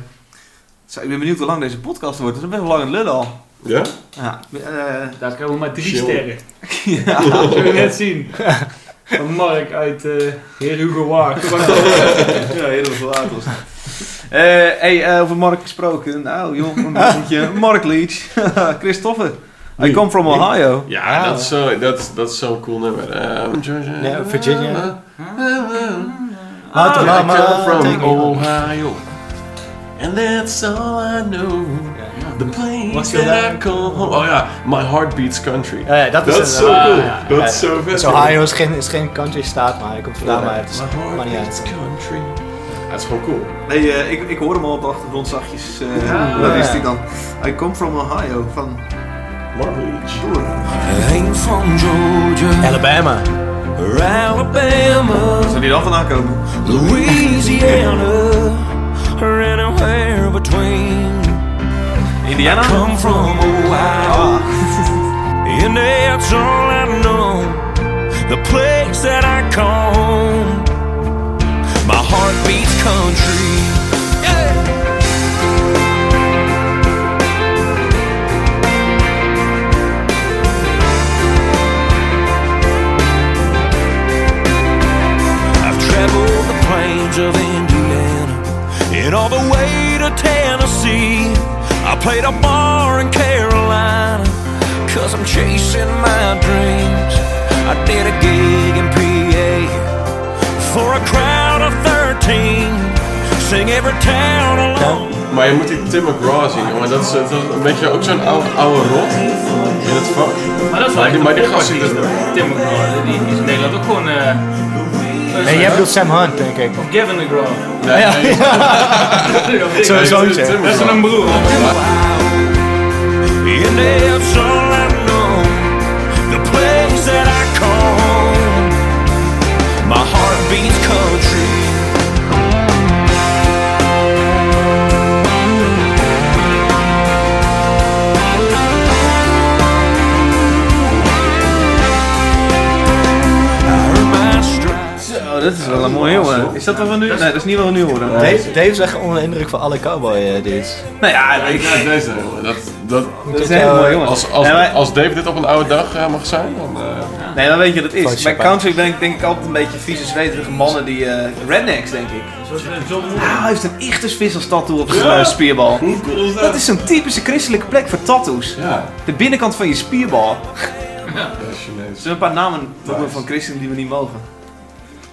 A: zo, ik ben benieuwd hoe lang deze podcast wordt. Dat is best wel lang het lullen al.
C: Ja?
A: Ja, eh,
D: Daar krijgen we maar drie
C: Chill.
D: sterren. Ja, dat zullen we net zien. Van Mark uit eh Heer Hugo Waard.
A: ja, heel veel later was. Eh, hey, eh, over Mark gesproken. Nou, joh, een beetje. Mark Leach. Christopher. I come from? Ohio.
C: Ja, dat is zo- dat, dat is zo'n cool nummer. Ehm, Georgia.
E: Ja, Virginia.
C: Ah, I
E: mama
C: come from. Ohio. And that's all I know. The place
D: What's
C: that
D: your
C: I
D: name?
C: call home. Oh ja, My Heart Beats Country.
E: Ja, ja, dat is,
C: Dat is zo cool. Dat is zo vet.
E: Ohio is geen, is geen country staat, maar hij komt vandaan, maar het is
C: My Heart
E: maar niet
C: Beats
E: uit.
C: Country. Dat is gewoon cool.
A: Nee, eh, ik, ik hoor hem al op de achtergrond zachtjes. eh
D: Ja.
A: Waar is hij dan? I come from Ohio. Van.
I: I ain't from Georgia
E: Alabama.
I: Alabama,
A: Zou die dan vandaan komen?
I: Louisiana, or anywhere between.
A: Indiana?
I: Come from Ohio, and that's all I know. The place that I call home. My heart beats country. I've traveled the plains of Indiana and all the way to Tennessee. I played a bar in Carolina cause I'm chasing my dreams. I did a gig in PA for a crowd of 13. Sing every town along.
C: Maar je moet die Tim McGraw zien, jongen. Dat is, dat is een beetje ook zo'n oude, oude rot in het vak.
D: Maar dat is wel
C: Maar die- maar gast.
D: Tim McGraw, die, is in Nederland ook gewoon... eh
E: Nee, jij bedoelt Sam Hunt, denk ik.
D: Gavin McGraw.
C: Nee, nee.
E: Zo'n
C: Nee,
E: zoontje.
D: Dat is een broer.
A: Wel een mooie jongen. Is dat wat we nu... Nee, dat is niet wat we nu horen.
E: Dave, Dave is echt onder de indruk van alle cowboy eh, dit.
A: Nou ja,
C: Ja,
A: ik,
C: ja, deze. Dat, dat,
A: dat is een hele mooie jongen.
C: als, als,
A: Ja, maar-
C: als Dave dit op een oude dag eh, mag zijn, dan... eh,
A: Nee, dan weet je wat het is. Bij country ben ik denk ik altijd een beetje vieze, zweterige mannen die... eh, rednecks, denk ik.
D: Zoals eh, John.
A: Ah, hij heeft een Ichthusvis als tattoo op zijn eh, spierbal.
C: Hoe cool is dat?
A: Dat is zo'n typische christelijke plek voor tattoos.
C: Ja,
A: De binnenkant van je spierbal.
C: dat is
A: Er zijn een paar namen van christenen die we niet mogen.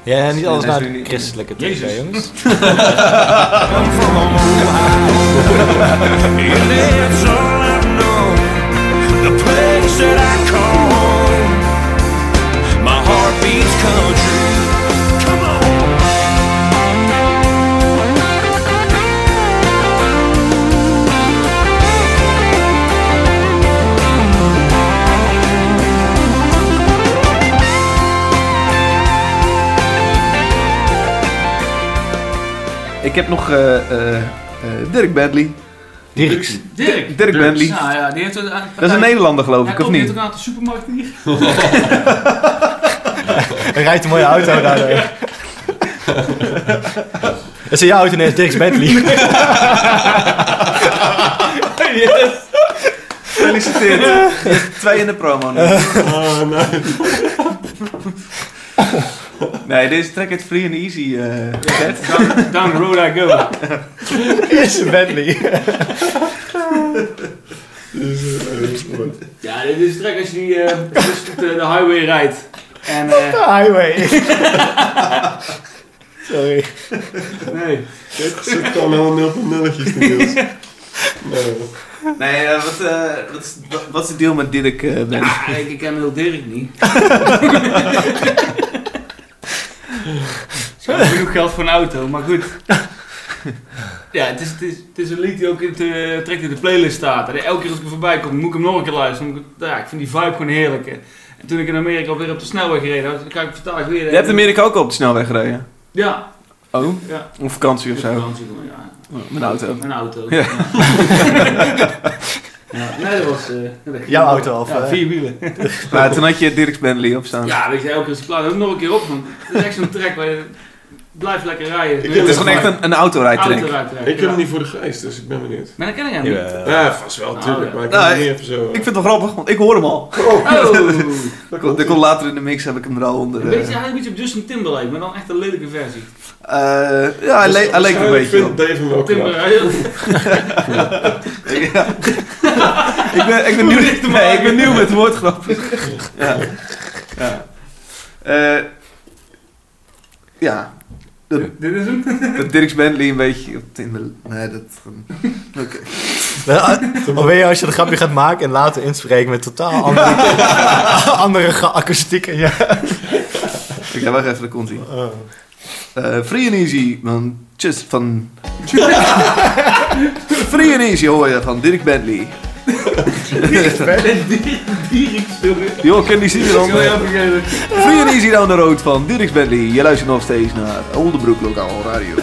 E: Ja, niet alles naar de christelijke
D: Jezus.
E: trekken, jongens.
A: Ik heb nog eh, eh, eh, Dirk Bentley.
E: Dirks.
D: Dirk.
A: Dirk Bentley.
D: Nou ja, die heeft een,
A: Dat is een Nederlander geloof
D: Hij
A: ik, of
D: komt hier
A: niet?
D: toch aan de supermarkt hier?
E: Hij rijdt een mooie auto daar. Dat is jouw auto net Dirks Bentley.
D: yes.
A: Gefeliciteerd. Je hebt twee in de promo nu.
C: Oh, nee.
A: Nee, deze track heet Free and Easy. eh, set.
D: Down, down the road I go.
E: is een Bentley.
D: Ja, dit is trek als je die eh, dus op de, de highway rijdt. En, eh,
E: Highway. Sorry.
D: nee.
C: Dit zit gewoon helemaal nul van nulletjes Niels. Nee.
A: Nee, eh, wat, eh, wat, is, wat- wat is de deal met Dirk eh Bentley?
D: Ja, ik, ik ken heel Dirk niet. Zo, genoeg geld voor een auto, maar goed. Ja, het is, het is, het is een lied die ook in de, direct in de playlist staat. En elke keer als ik er voorbij kom, moet ik hem nog een keer luisteren. Ik- ja, ik vind die vibe gewoon heerlijk. En toen ik in Amerika weer op de snelweg gereden kijk ik vandaag weer...
A: Je hebt Amerika ook op de snelweg gereden?
D: Ja.
A: Oh?
D: Ja.
A: Op vakantie of zo?
D: Vakantie, ja.
A: Oh, Mijn auto.
D: Mijn auto.
A: Ja.
D: Ja, nee, dat was... eh, dat
E: Jouw auto of,
D: Ja,
E: eh?
D: vier wielen.
A: Maar toen had je Dirks Bentley op staan.
D: Ja, weet je, elke keer als ik klaar ben, ook nog een keer op. Want het is echt zo'n track waar je blijft lekker rijden.
A: het is gewoon echt een, een autorijtrack.
D: Autorijtrack,
C: Ik heb
D: ja.
C: hem niet voor de geest, dus ik ben benieuwd.
D: Maar dat ken ik hem niet.
C: Ja, vast wel, tuurlijk.
D: ja.
C: Maar ik
A: Nou,
C: heb hem
A: ik-
C: niet even zo...
A: Ik vind het wel grappig, want ik hoor hem al.
D: Oh!
A: Dat komt, dat komt later in de mix, heb ik hem er al onder.
D: Een
A: eh.
D: beetje, hij een beetje op Justin Timberlake, maar dan echt een lelijke versie.
A: Eh, ja, hij, le- hij leek een beetje op.
C: Ik vind Dave hem.
A: Ja. ik, ben, ik, ben nieuw, nee, ik ben nieuw met woordgrappen. ja. Ja. Eh, ja. Dat,
D: Dit is hem.
A: dat Dirks Bentley een beetje op Tinder... Nee, dat... Oké.
E: Of weet je, als je de grapje gaat maken en later inspreken met totaal andere, andere ge- akoestiek. En ja.
A: Ik ga wacht even, daar komt hij. Eh, free and Easy van... Just van... free and Easy hoor je van Dirk Bentley.
D: Dierik, jongen.
A: Joh, ken die zin dan? Free and Easy down the road van Dirk Bentley. Je luistert nog steeds naar Oldenbroek Lokaal Radio.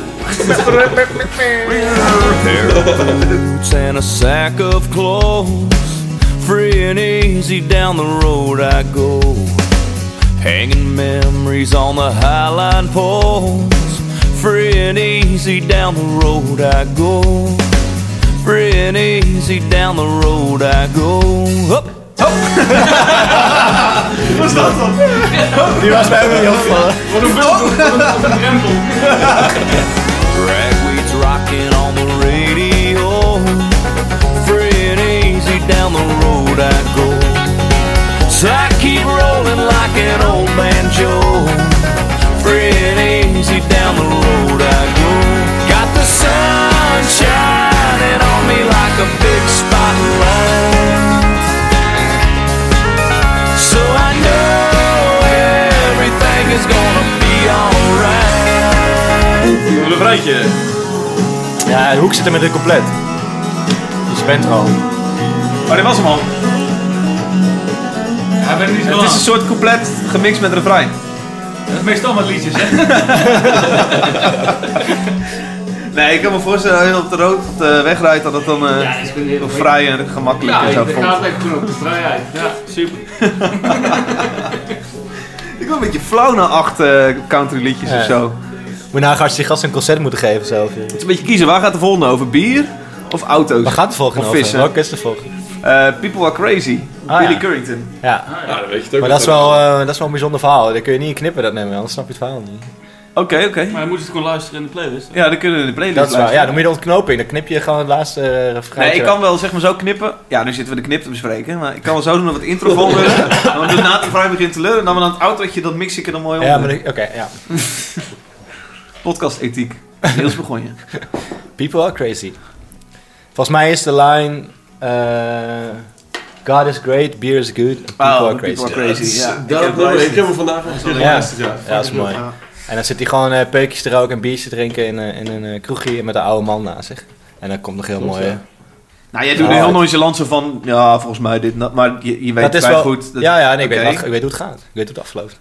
I: boots and a sack of clothes. Free and easy down the road I go. Hanging memories on the highline poles. Free and easy down the road I go. Free and easy down the road I go. Up,
E: Die was bij me niet opgevallen.
D: Wat een beeld, wat een drempel.
I: Ragweed's rocking on the radio. Free and easy down the road I go. So Like an old banjo. Free and easy down the road I go. Got the sun shining on me like a big spotlight. So I know everything is gonna be alright.
A: Een refreintje.
E: Ja, de hoek zit er met een compleet. Dus je bent er al.
A: Oh, dit was hem al.
D: Niet zo
A: Het is een soort compleet gemixt met refrein.
D: Dat is meestal met liedjes, hè?
A: Nee, ik kan me voorstellen als je op de rood op de weg rijdt dat het dan eh
D: Ja, is heel
A: vrij en gemakkelijk
D: Ja,
A: en zo
D: ik gaat echt gewoon op de vrijheid. Ja, super.
A: Ik wel een beetje flauw na acht eh, country liedjes
E: Ja.
A: of zo.
E: Moet je nagaan als je die gast een concert moeten geven zelf.
A: Het is een beetje kiezen. Waar gaat de volgende over? Bier of auto's?
E: Waar gaat de volgende
A: Of
E: over?
A: vissen?
E: Welke is de volgende?
A: Eh, People Are Crazy.
E: Ah,
A: Billy
E: ja.
A: Currington.
E: Ja.
C: Ja, dan weet je het ook.
E: Maar dat is, wel, eh, dat is wel een bijzonder verhaal. Dat kun je niet knippen, dat nummer, anders snap je het verhaal niet.
A: Oké, oké.
D: Maar dan moet je het gewoon luisteren in de playlist.
A: Ja, dan kunnen we in de playlist
E: Dat is waar. Ja,
A: luisteren.
E: dan moet je de ontknoping. Dan knip je gewoon het laatste uh, refrein.
A: Nee, ik kan wel zeg maar zo knippen. Ja, nu zitten we de knip te bespreken. Maar ik kan wel zo doen dat we het intro volgen. dan doen we na het vrij begint te leuren. En dan we dan het autootje, dat mix ik er dan mooi
E: Ja,
A: onder.
E: maar ik- oké, ja.
A: Podcast ethiek. Niels begon je.
E: People are crazy. Volgens mij is de line... eh, God is great, beer is good, people
A: Oh,
E: are
A: people
E: crazy.
A: are crazy. Ja,
C: Dat,
A: ik
C: ik heb hem vandaag nog een keer
E: Ja,
C: geluisterd, ja.
E: ja, dat is mooi.
A: Ja.
E: En dan zit hij gewoon eh peukjes te roken en biertje te drinken in, eh, in een eh, kroegje met een oude man naast zich. En dan komt nog heel mooi.
C: ja.
A: Nou, jij doet nu
E: Ja.
A: heel nonchalant zo van... Ja, volgens mij dit. Maar je, je weet
E: dat is wel
A: goed. dat-
E: ja, ja, nee, ik, weet, wat- ik weet hoe het gaat. Ik weet hoe het afloopt.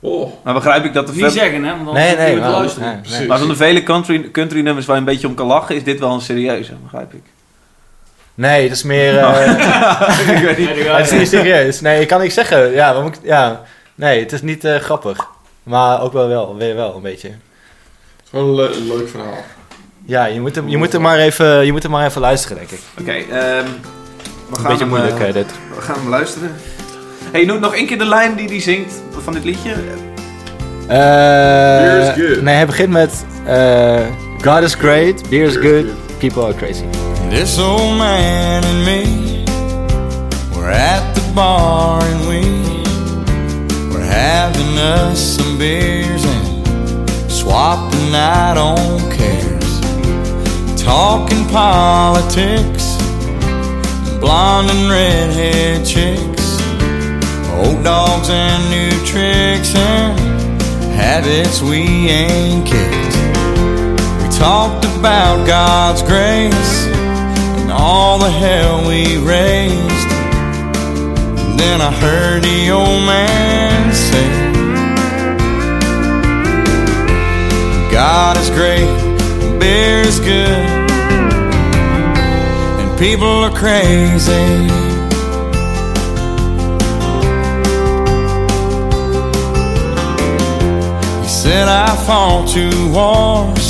C: Oh,
A: Maar begrijp ik dat de
D: Niet zeggen, hè? Want dan
E: Nee, nee,
D: het
E: maar-
D: luisteren.
E: nee.
A: Maar van de vele country, country nummers waar je een beetje om kan lachen, is dit wel een serieuze, begrijp ik.
E: Nee, het is meer... eh,
A: ik weet niet.
D: Nee, die
E: het is niet serieus. Nee, ik kan niet zeggen. Ja, ik, ja. Nee, het is niet eh, grappig. Maar ook wel wel, weer wel een beetje.
C: gewoon een le- leuk verhaal.
E: Ja, je moet, hem, je, moet hem maar even, je moet hem maar even luisteren, denk ik.
A: Oké, ehm, we
E: Een
A: gaan
E: beetje
A: hem,
E: moeilijk,
A: eh,
E: eh, dit.
A: we gaan hem luisteren. Hey, noem nog één keer de lijn die hij zingt van dit liedje.
E: Eh,
C: Beer is good.
E: Nee, hij begint met... eh, God is great, beer is good, people are crazy.
I: This old man and me We're at the bar and we We're having us some beers and Swapping out on cares Talking politics Blonde and redhead chicks Old dogs and new tricks And habits we ain't kicked talked about God's grace and all the hell we raised. And then I heard the old man say, God is great, beer is good, and people are crazy. He said, I fought two wars,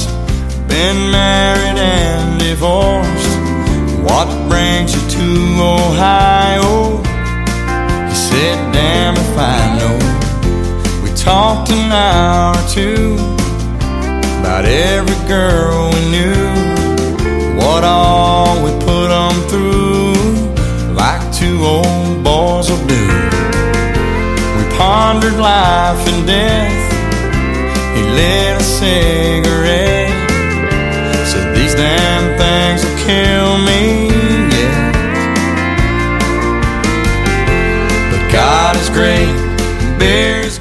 I: been married and divorced. What brings you to Ohio? He said, damn if I know. We talked an hour or two about every girl we knew. What all we put them through, like two old boys will do. We pondered life and death. He lit a cigarette. Damn things will kill me, yeah. But God is great,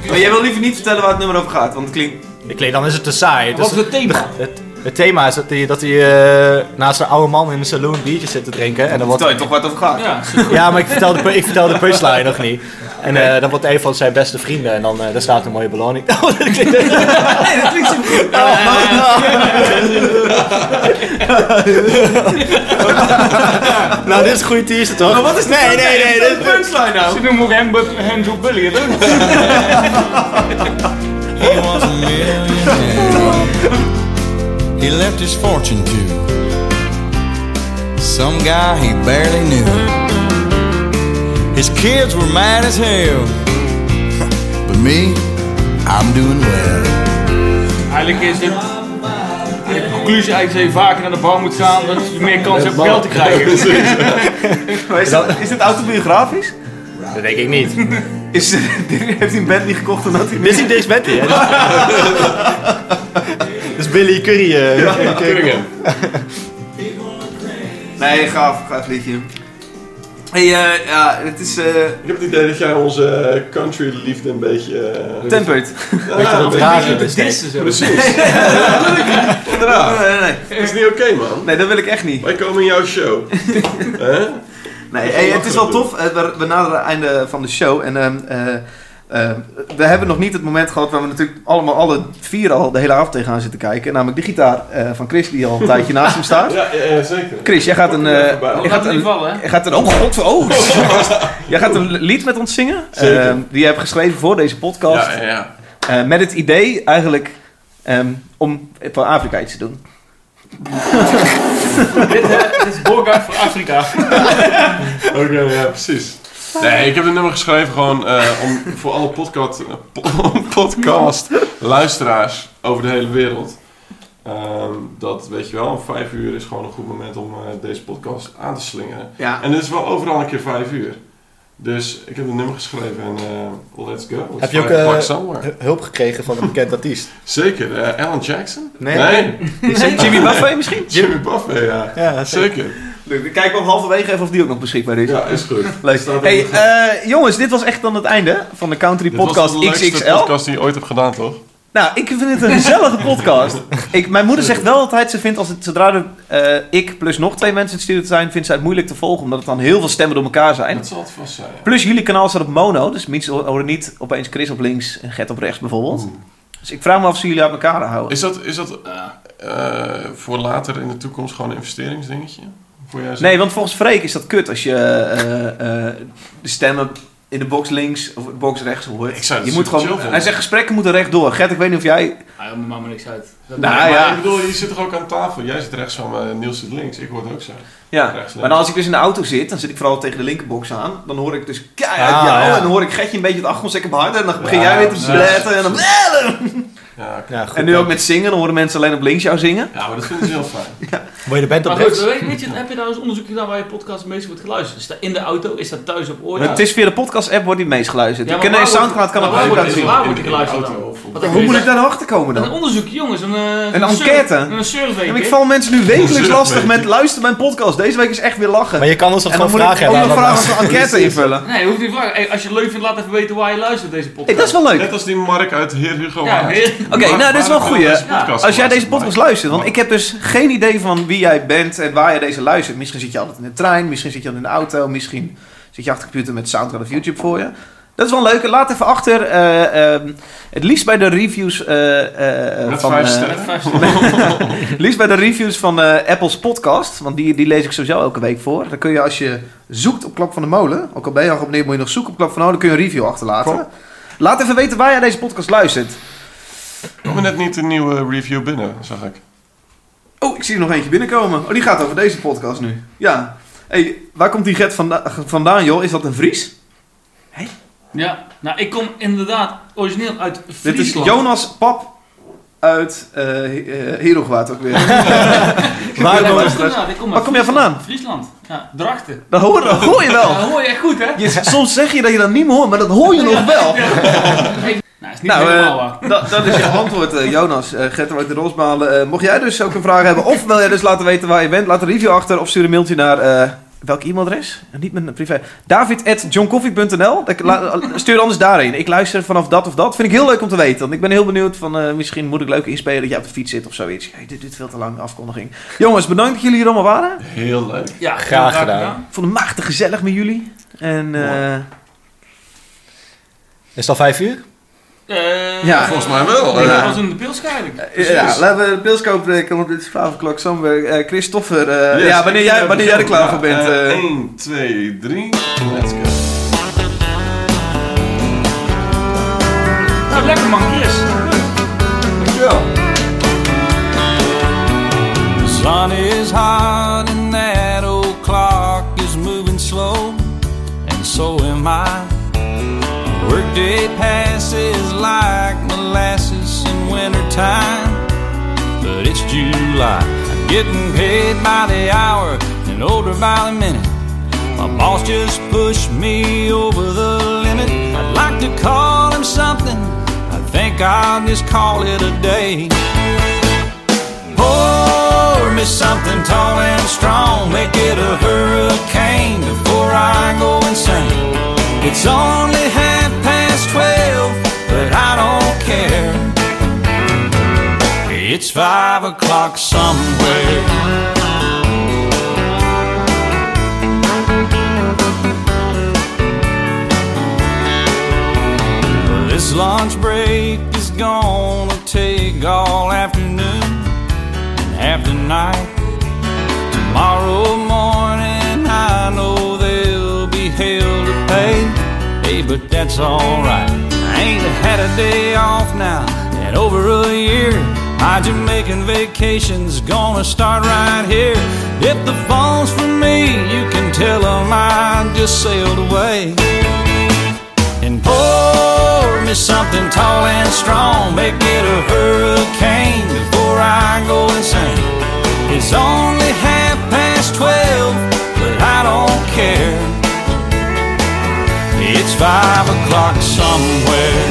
A: Maar jij wil liever niet vertellen waar het nummer over gaat, want het klinkt...
E: Ik weet, dan is het te saai.
D: Wat is het thema?
E: Het, het thema is dat hij, dat hij eh, naast een oude man in een saloon biertjes zit te drinken. En dan wordt,
A: Vertel je toch waar het over gaat?
D: Ja,
E: ja, maar ik vertel de, ik vertel de punchline nog niet. En eh, dan wordt een van zijn beste vrienden en dan eh, daar staat een mooie beloning. nou, dit is een goede teaser toch?
A: Maar wat is
E: Nee, nee, nee. dit-
A: de punchline nou?
D: Ze noemen ook hem, hem zo Billy, het ook.
I: He was a millionaire. He left his fortune to some guy he barely knew. His kids were mad as hell. But me, I'm doing well.
D: Eigenlijk is het... De conclusie eigenlijk dat je vaker naar de bar moet gaan, dat je meer kans hebt om geld te krijgen.
A: Maar is, dit, is dit autobiografisch?
E: Dat denk ik niet.
A: Is, heeft hij een niet gekocht omdat hij...
E: Dit is niet Dave Bentley, hè? Dat is Billy Curry. eh.
C: Cunningham.
A: Nee, gaaf, gaaf liedje. Hey, eh, ja, het is... eh
C: Ik heb het idee dat jij onze eh, country liefde een beetje...
E: je wat vragen
D: Beetje.
C: Precies.
A: Inderdaad. Nee, nee, nee.
C: Dat is niet oké, man.
A: Nee, dat wil ik echt niet.
C: Wij komen in jouw show. Hè?
A: Nee, hey, het is wel tof. We, we naderen het einde van de show. En ehm, eh, Eh, we hebben nog niet het moment gehad waar we natuurlijk allemaal alle vier al de hele avond tegenaan zitten kijken. Namelijk de gitaar eh, van Chris die al een tijdje naast hem staat.
C: Ja, ja, ja, zeker.
A: Chris, jij gaat een... eh,
C: bij.
A: jij gaat een,
D: vallen, hè?
A: jij gaat een... Oh god, oh! jij gaat een lied met ons zingen.
C: Zeker.
A: eh, die je hebt geschreven voor deze podcast.
C: Ja, ja, ja.
A: Eh, met het idee eigenlijk ehm, om voor Afrika iets te doen.
D: dit, dit is Borga voor Afrika.
C: Oké, ja, precies. Nee, ik heb het nummer geschreven gewoon eh, om voor alle podcast, eh, po- podcast luisteraars over de hele wereld. ehm, dat, weet je wel, om vijf uur is gewoon een goed moment om eh, deze podcast aan te slingeren.
A: Ja.
C: En het is wel overal een keer vijf uur. Dus ik heb een nummer geschreven en eh, let's go.
E: Heb je ook eh, hulp gekregen van een bekend artiest?
C: Zeker, eh, Alan Jackson?
A: Nee. Jimmy Buffett misschien?
C: Jimmy Buffett, ja.
E: Ja,
C: Zeker.
A: Leuk, ik kijk wel halverwege even of die ook nog beschikbaar is.
C: Ja, is goed.
A: Leuk. Hey, eh, jongens, dit was echt dan het einde van de Country
C: Dit was
A: Podcast
C: de leukste
A: XXL.
C: podcast die je ooit hebt gedaan, toch?
A: Nou, ik vind het een gezellige podcast. Ik, mijn moeder zegt wel altijd, ze vindt als het, zodra er eh, ik plus nog twee mensen in het studio zijn, vindt zij het moeilijk te volgen, omdat het dan heel veel stemmen door elkaar zijn.
C: Dat zal het vast zijn. ja.
A: Plus jullie kanaal staat op mono, dus mensen horen niet opeens Chris op links en Gert op rechts bijvoorbeeld.
C: Oeh.
A: Dus ik vraag me af of ze jullie uit elkaar houden.
C: Is dat, is dat eh, voor later in de toekomst gewoon een investeringsdingetje? Voor
A: Nee, want volgens Freek is dat kut als je eh, eh, de stemmen in de box links of de box rechts hoort.
C: Ik zou het
A: je moet gewoon, hij zegt gesprekken moeten rechtdoor. Gert, ik weet niet of jij...
D: Ah, joh, maakt me niks uit. Dat
A: Nou,
C: maar
A: ja.
C: ik bedoel, je zit toch ook aan tafel? Jij zit rechts van me, Niels zit links. Ik hoor het ook zo.
A: Ja, maar dan als ik dus in de auto zit, dan zit ik vooral tegen de linkerbox aan. Dan hoor ik dus keihard
E: Ah,
A: jou
E: ja.
A: en dan hoor ik Gertje een beetje het achtergrondstekken harder. En dan begin
C: Ja,
A: jij weer te bletten en dan...
C: Ja.
E: Ja, goed,
A: En nu ook met zingen, dan horen mensen alleen op links jou zingen.
C: ja, maar dat vinden ze heel fijn.
E: Wil je de band op
D: Maar goed,
E: rechts?
D: weet, weet je, heb je nou eens onderzoek gedaan waar je podcast het meest wordt geluisterd? Is dat in de auto? Is dat thuis op oor?
A: Het is via de podcast-app wordt die het meest geluisterd.
D: Ja,
A: je
D: maar
A: kan in
D: waar
A: Soundcloud kan het ook laten
D: wordt-
A: zien.
D: waar wordt die geluisterd een
A: Hoe moet ik daar nou achter komen
D: Een
A: dan?
D: onderzoek, jongens. Een, eh,
A: Een
D: een
A: enquête.
D: survey- Een survey.
A: En ik val mensen nu wekelijks lastig met luister mijn podcast. Deze week is echt weer lachen.
E: Maar je kan ons dat
A: en dan
E: gewoon
A: moet ik
E: vragen
A: ook nog
E: hebben.
A: vragen als een enquête invullen.
D: Nee, hoeft niet te vragen. Als je het leuk vindt, laat even weten waar je luistert deze podcast.
A: Dat is wel leuk.
C: Net als die Mark uit Heer Hugo
A: Oké, nou, dit is wel een goeie.
C: podcast
A: Als jij deze podcast luistert, want ik heb dus geen idee van wie jij bent en waar je deze luistert. Misschien zit je altijd in de trein, misschien zit je al in de auto, misschien zit je achter de computer met Soundcloud of YouTube voor je. Dat is wel leuk. Laat even achter, eh, ehm, het liefst bij de reviews eh, eh, van...
C: vijf
A: eh, liefst bij de reviews van eh, Apple's podcast, want die, die lees ik sowieso elke week voor. Dan kun je als je zoekt op Klap van de Molen, ook al ben je al geabonneerd, moet je nog zoeken op Klap van de Molen, dan kun je een review achterlaten. Laat even weten waar jij deze podcast luistert.
C: Kwam net niet een nieuwe review binnen, zag ik.
A: Oh, ik zie er nog eentje binnenkomen. Oh, die gaat over deze podcast nu. Ja. hey, waar komt die Gert vanda- vandaan, joh? Is dat een Fries?
D: Ja, nou ik kom inderdaad origineel uit
A: Dit is
D: Friesland.
A: Jonas Pap uit eh uh, ook weer.
E: Waar
D: ik kom
A: Waar kom jij
D: Friesland.
A: vandaan?
D: Friesland. Ja, Drachten.
A: Dat hoor, dat hoor je
D: Ja,
A: wel.
D: dat hoor je echt goed, hè?
A: Je, soms zeg je dat je dat niet meer hoort, maar dat hoor je nog wel.
D: Nou, niet
A: Nou,
D: helemaal
A: eh,
D: waar.
A: dat, dat is je antwoord, eh, Jonas. eh Gert uit de Rosmalen. Eh, mocht jij dus ook een vraag hebben, of wil jij dus laten weten waar je bent, laat een review achter of stuur een mailtje naar... eh, welk e-mailadres? Niet mijn privé. David.johncoffee.nl Stuur anders daarheen. Ik luister vanaf dat of dat. Vind ik heel leuk om te weten. Want ik ben heel benieuwd van... eh, misschien moet ik leuk inspelen dat je op de fiets zit of zoiets. Hey, dit duurt veel te lang, afkondiging. Jongens, bedankt dat jullie hier allemaal waren.
C: Heel leuk.
D: Ja,
E: Graag gedaan.
A: Ik vond het machtig gezellig met jullie. En eh,
E: Is het al vijf uur?
D: Eh,
A: Ja.
C: Volgens mij wel.
A: Ja.
D: was in de pils eigenlijk.
A: eh, ja, laten we de pilscoop breken, want dit is 12 o'clock somewhere. Eh Christopher, eh,
C: Yes,
A: ja, wanneer jij,
C: eh,
A: wanneer jij er klaar voor bent.
C: Ja,
A: eh.
C: 1, 2, 3. Let's go.
D: Nou, lekker man, Chris.
C: Dankjewel.
I: The sun is hot and that old clock is moving slow, and so am I. Workday passes like molasses in wintertime, but it's July. I'm getting paid by the hour and older by the minute. My boss just pushed me over the limit. I'd like to call him something. I think I'll just call it a day. Pour me something tall and strong. Make it a hurricane before I go insane. It's only half past twelve, but I don't care. It's five o'clock somewhere. This lunch break is gonna take all afternoon and half the night. Tomorrow but that's alright. I ain't had a day off now in over a year. My Jamaican vacation's gonna start right here. If the phone's for me, you can tell 'em I just sailed away. And pour me something tall and strong, make it a hurricane before I go insane. It's only half five o'clock somewhere.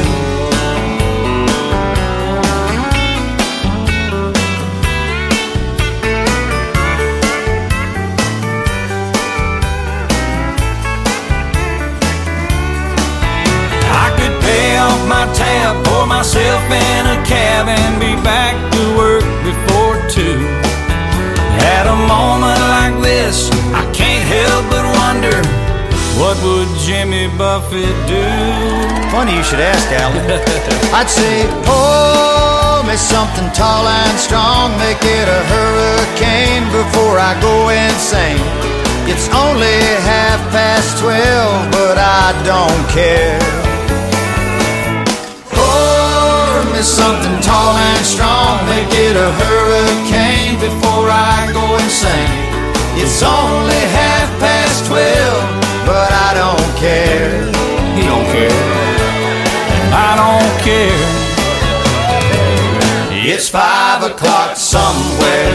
I: I could pay off my tab, pour myself in a cab, and be back to work before two. At a moment like this, I can't help but wonder what would Jimmy Buffett do?
L: Funny you should ask, Alan. I'd say, pour me something tall and strong, make it a hurricane before I go insane. It's only half past twelve, but I don't care. Pour me something tall and strong, make it a hurricane before I go insane. It's only half past twelve, but I don't care.
I: He don't care. And I don't care.
L: It's five o'clock somewhere.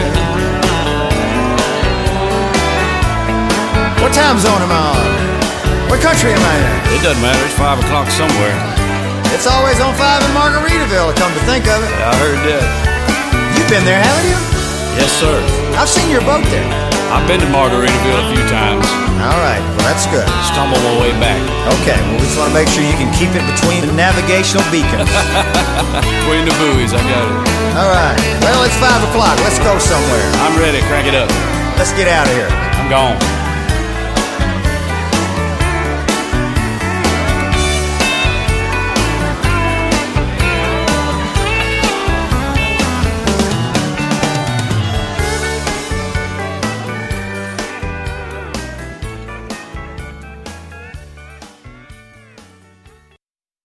L: What time zone am I on? What country am I in?
I: It doesn't matter. It's five o'clock somewhere.
L: It's always on five in Margaritaville, come to think of it.
I: I heard that.
L: You've been there, haven't you?
I: Yes, sir.
L: I've seen your boat there.
I: I've been to Margaritaville a few times.
L: All right, well, that's good.
I: Stumbled my way back.
L: Okay, well, we just want to make sure you can keep it between the navigational beacons.
I: Between the buoys, I got it.
L: All right, well, it's five o'clock. Let's go somewhere.
I: I'm ready. Crank it up.
L: Let's get out of here.
I: I'm gone.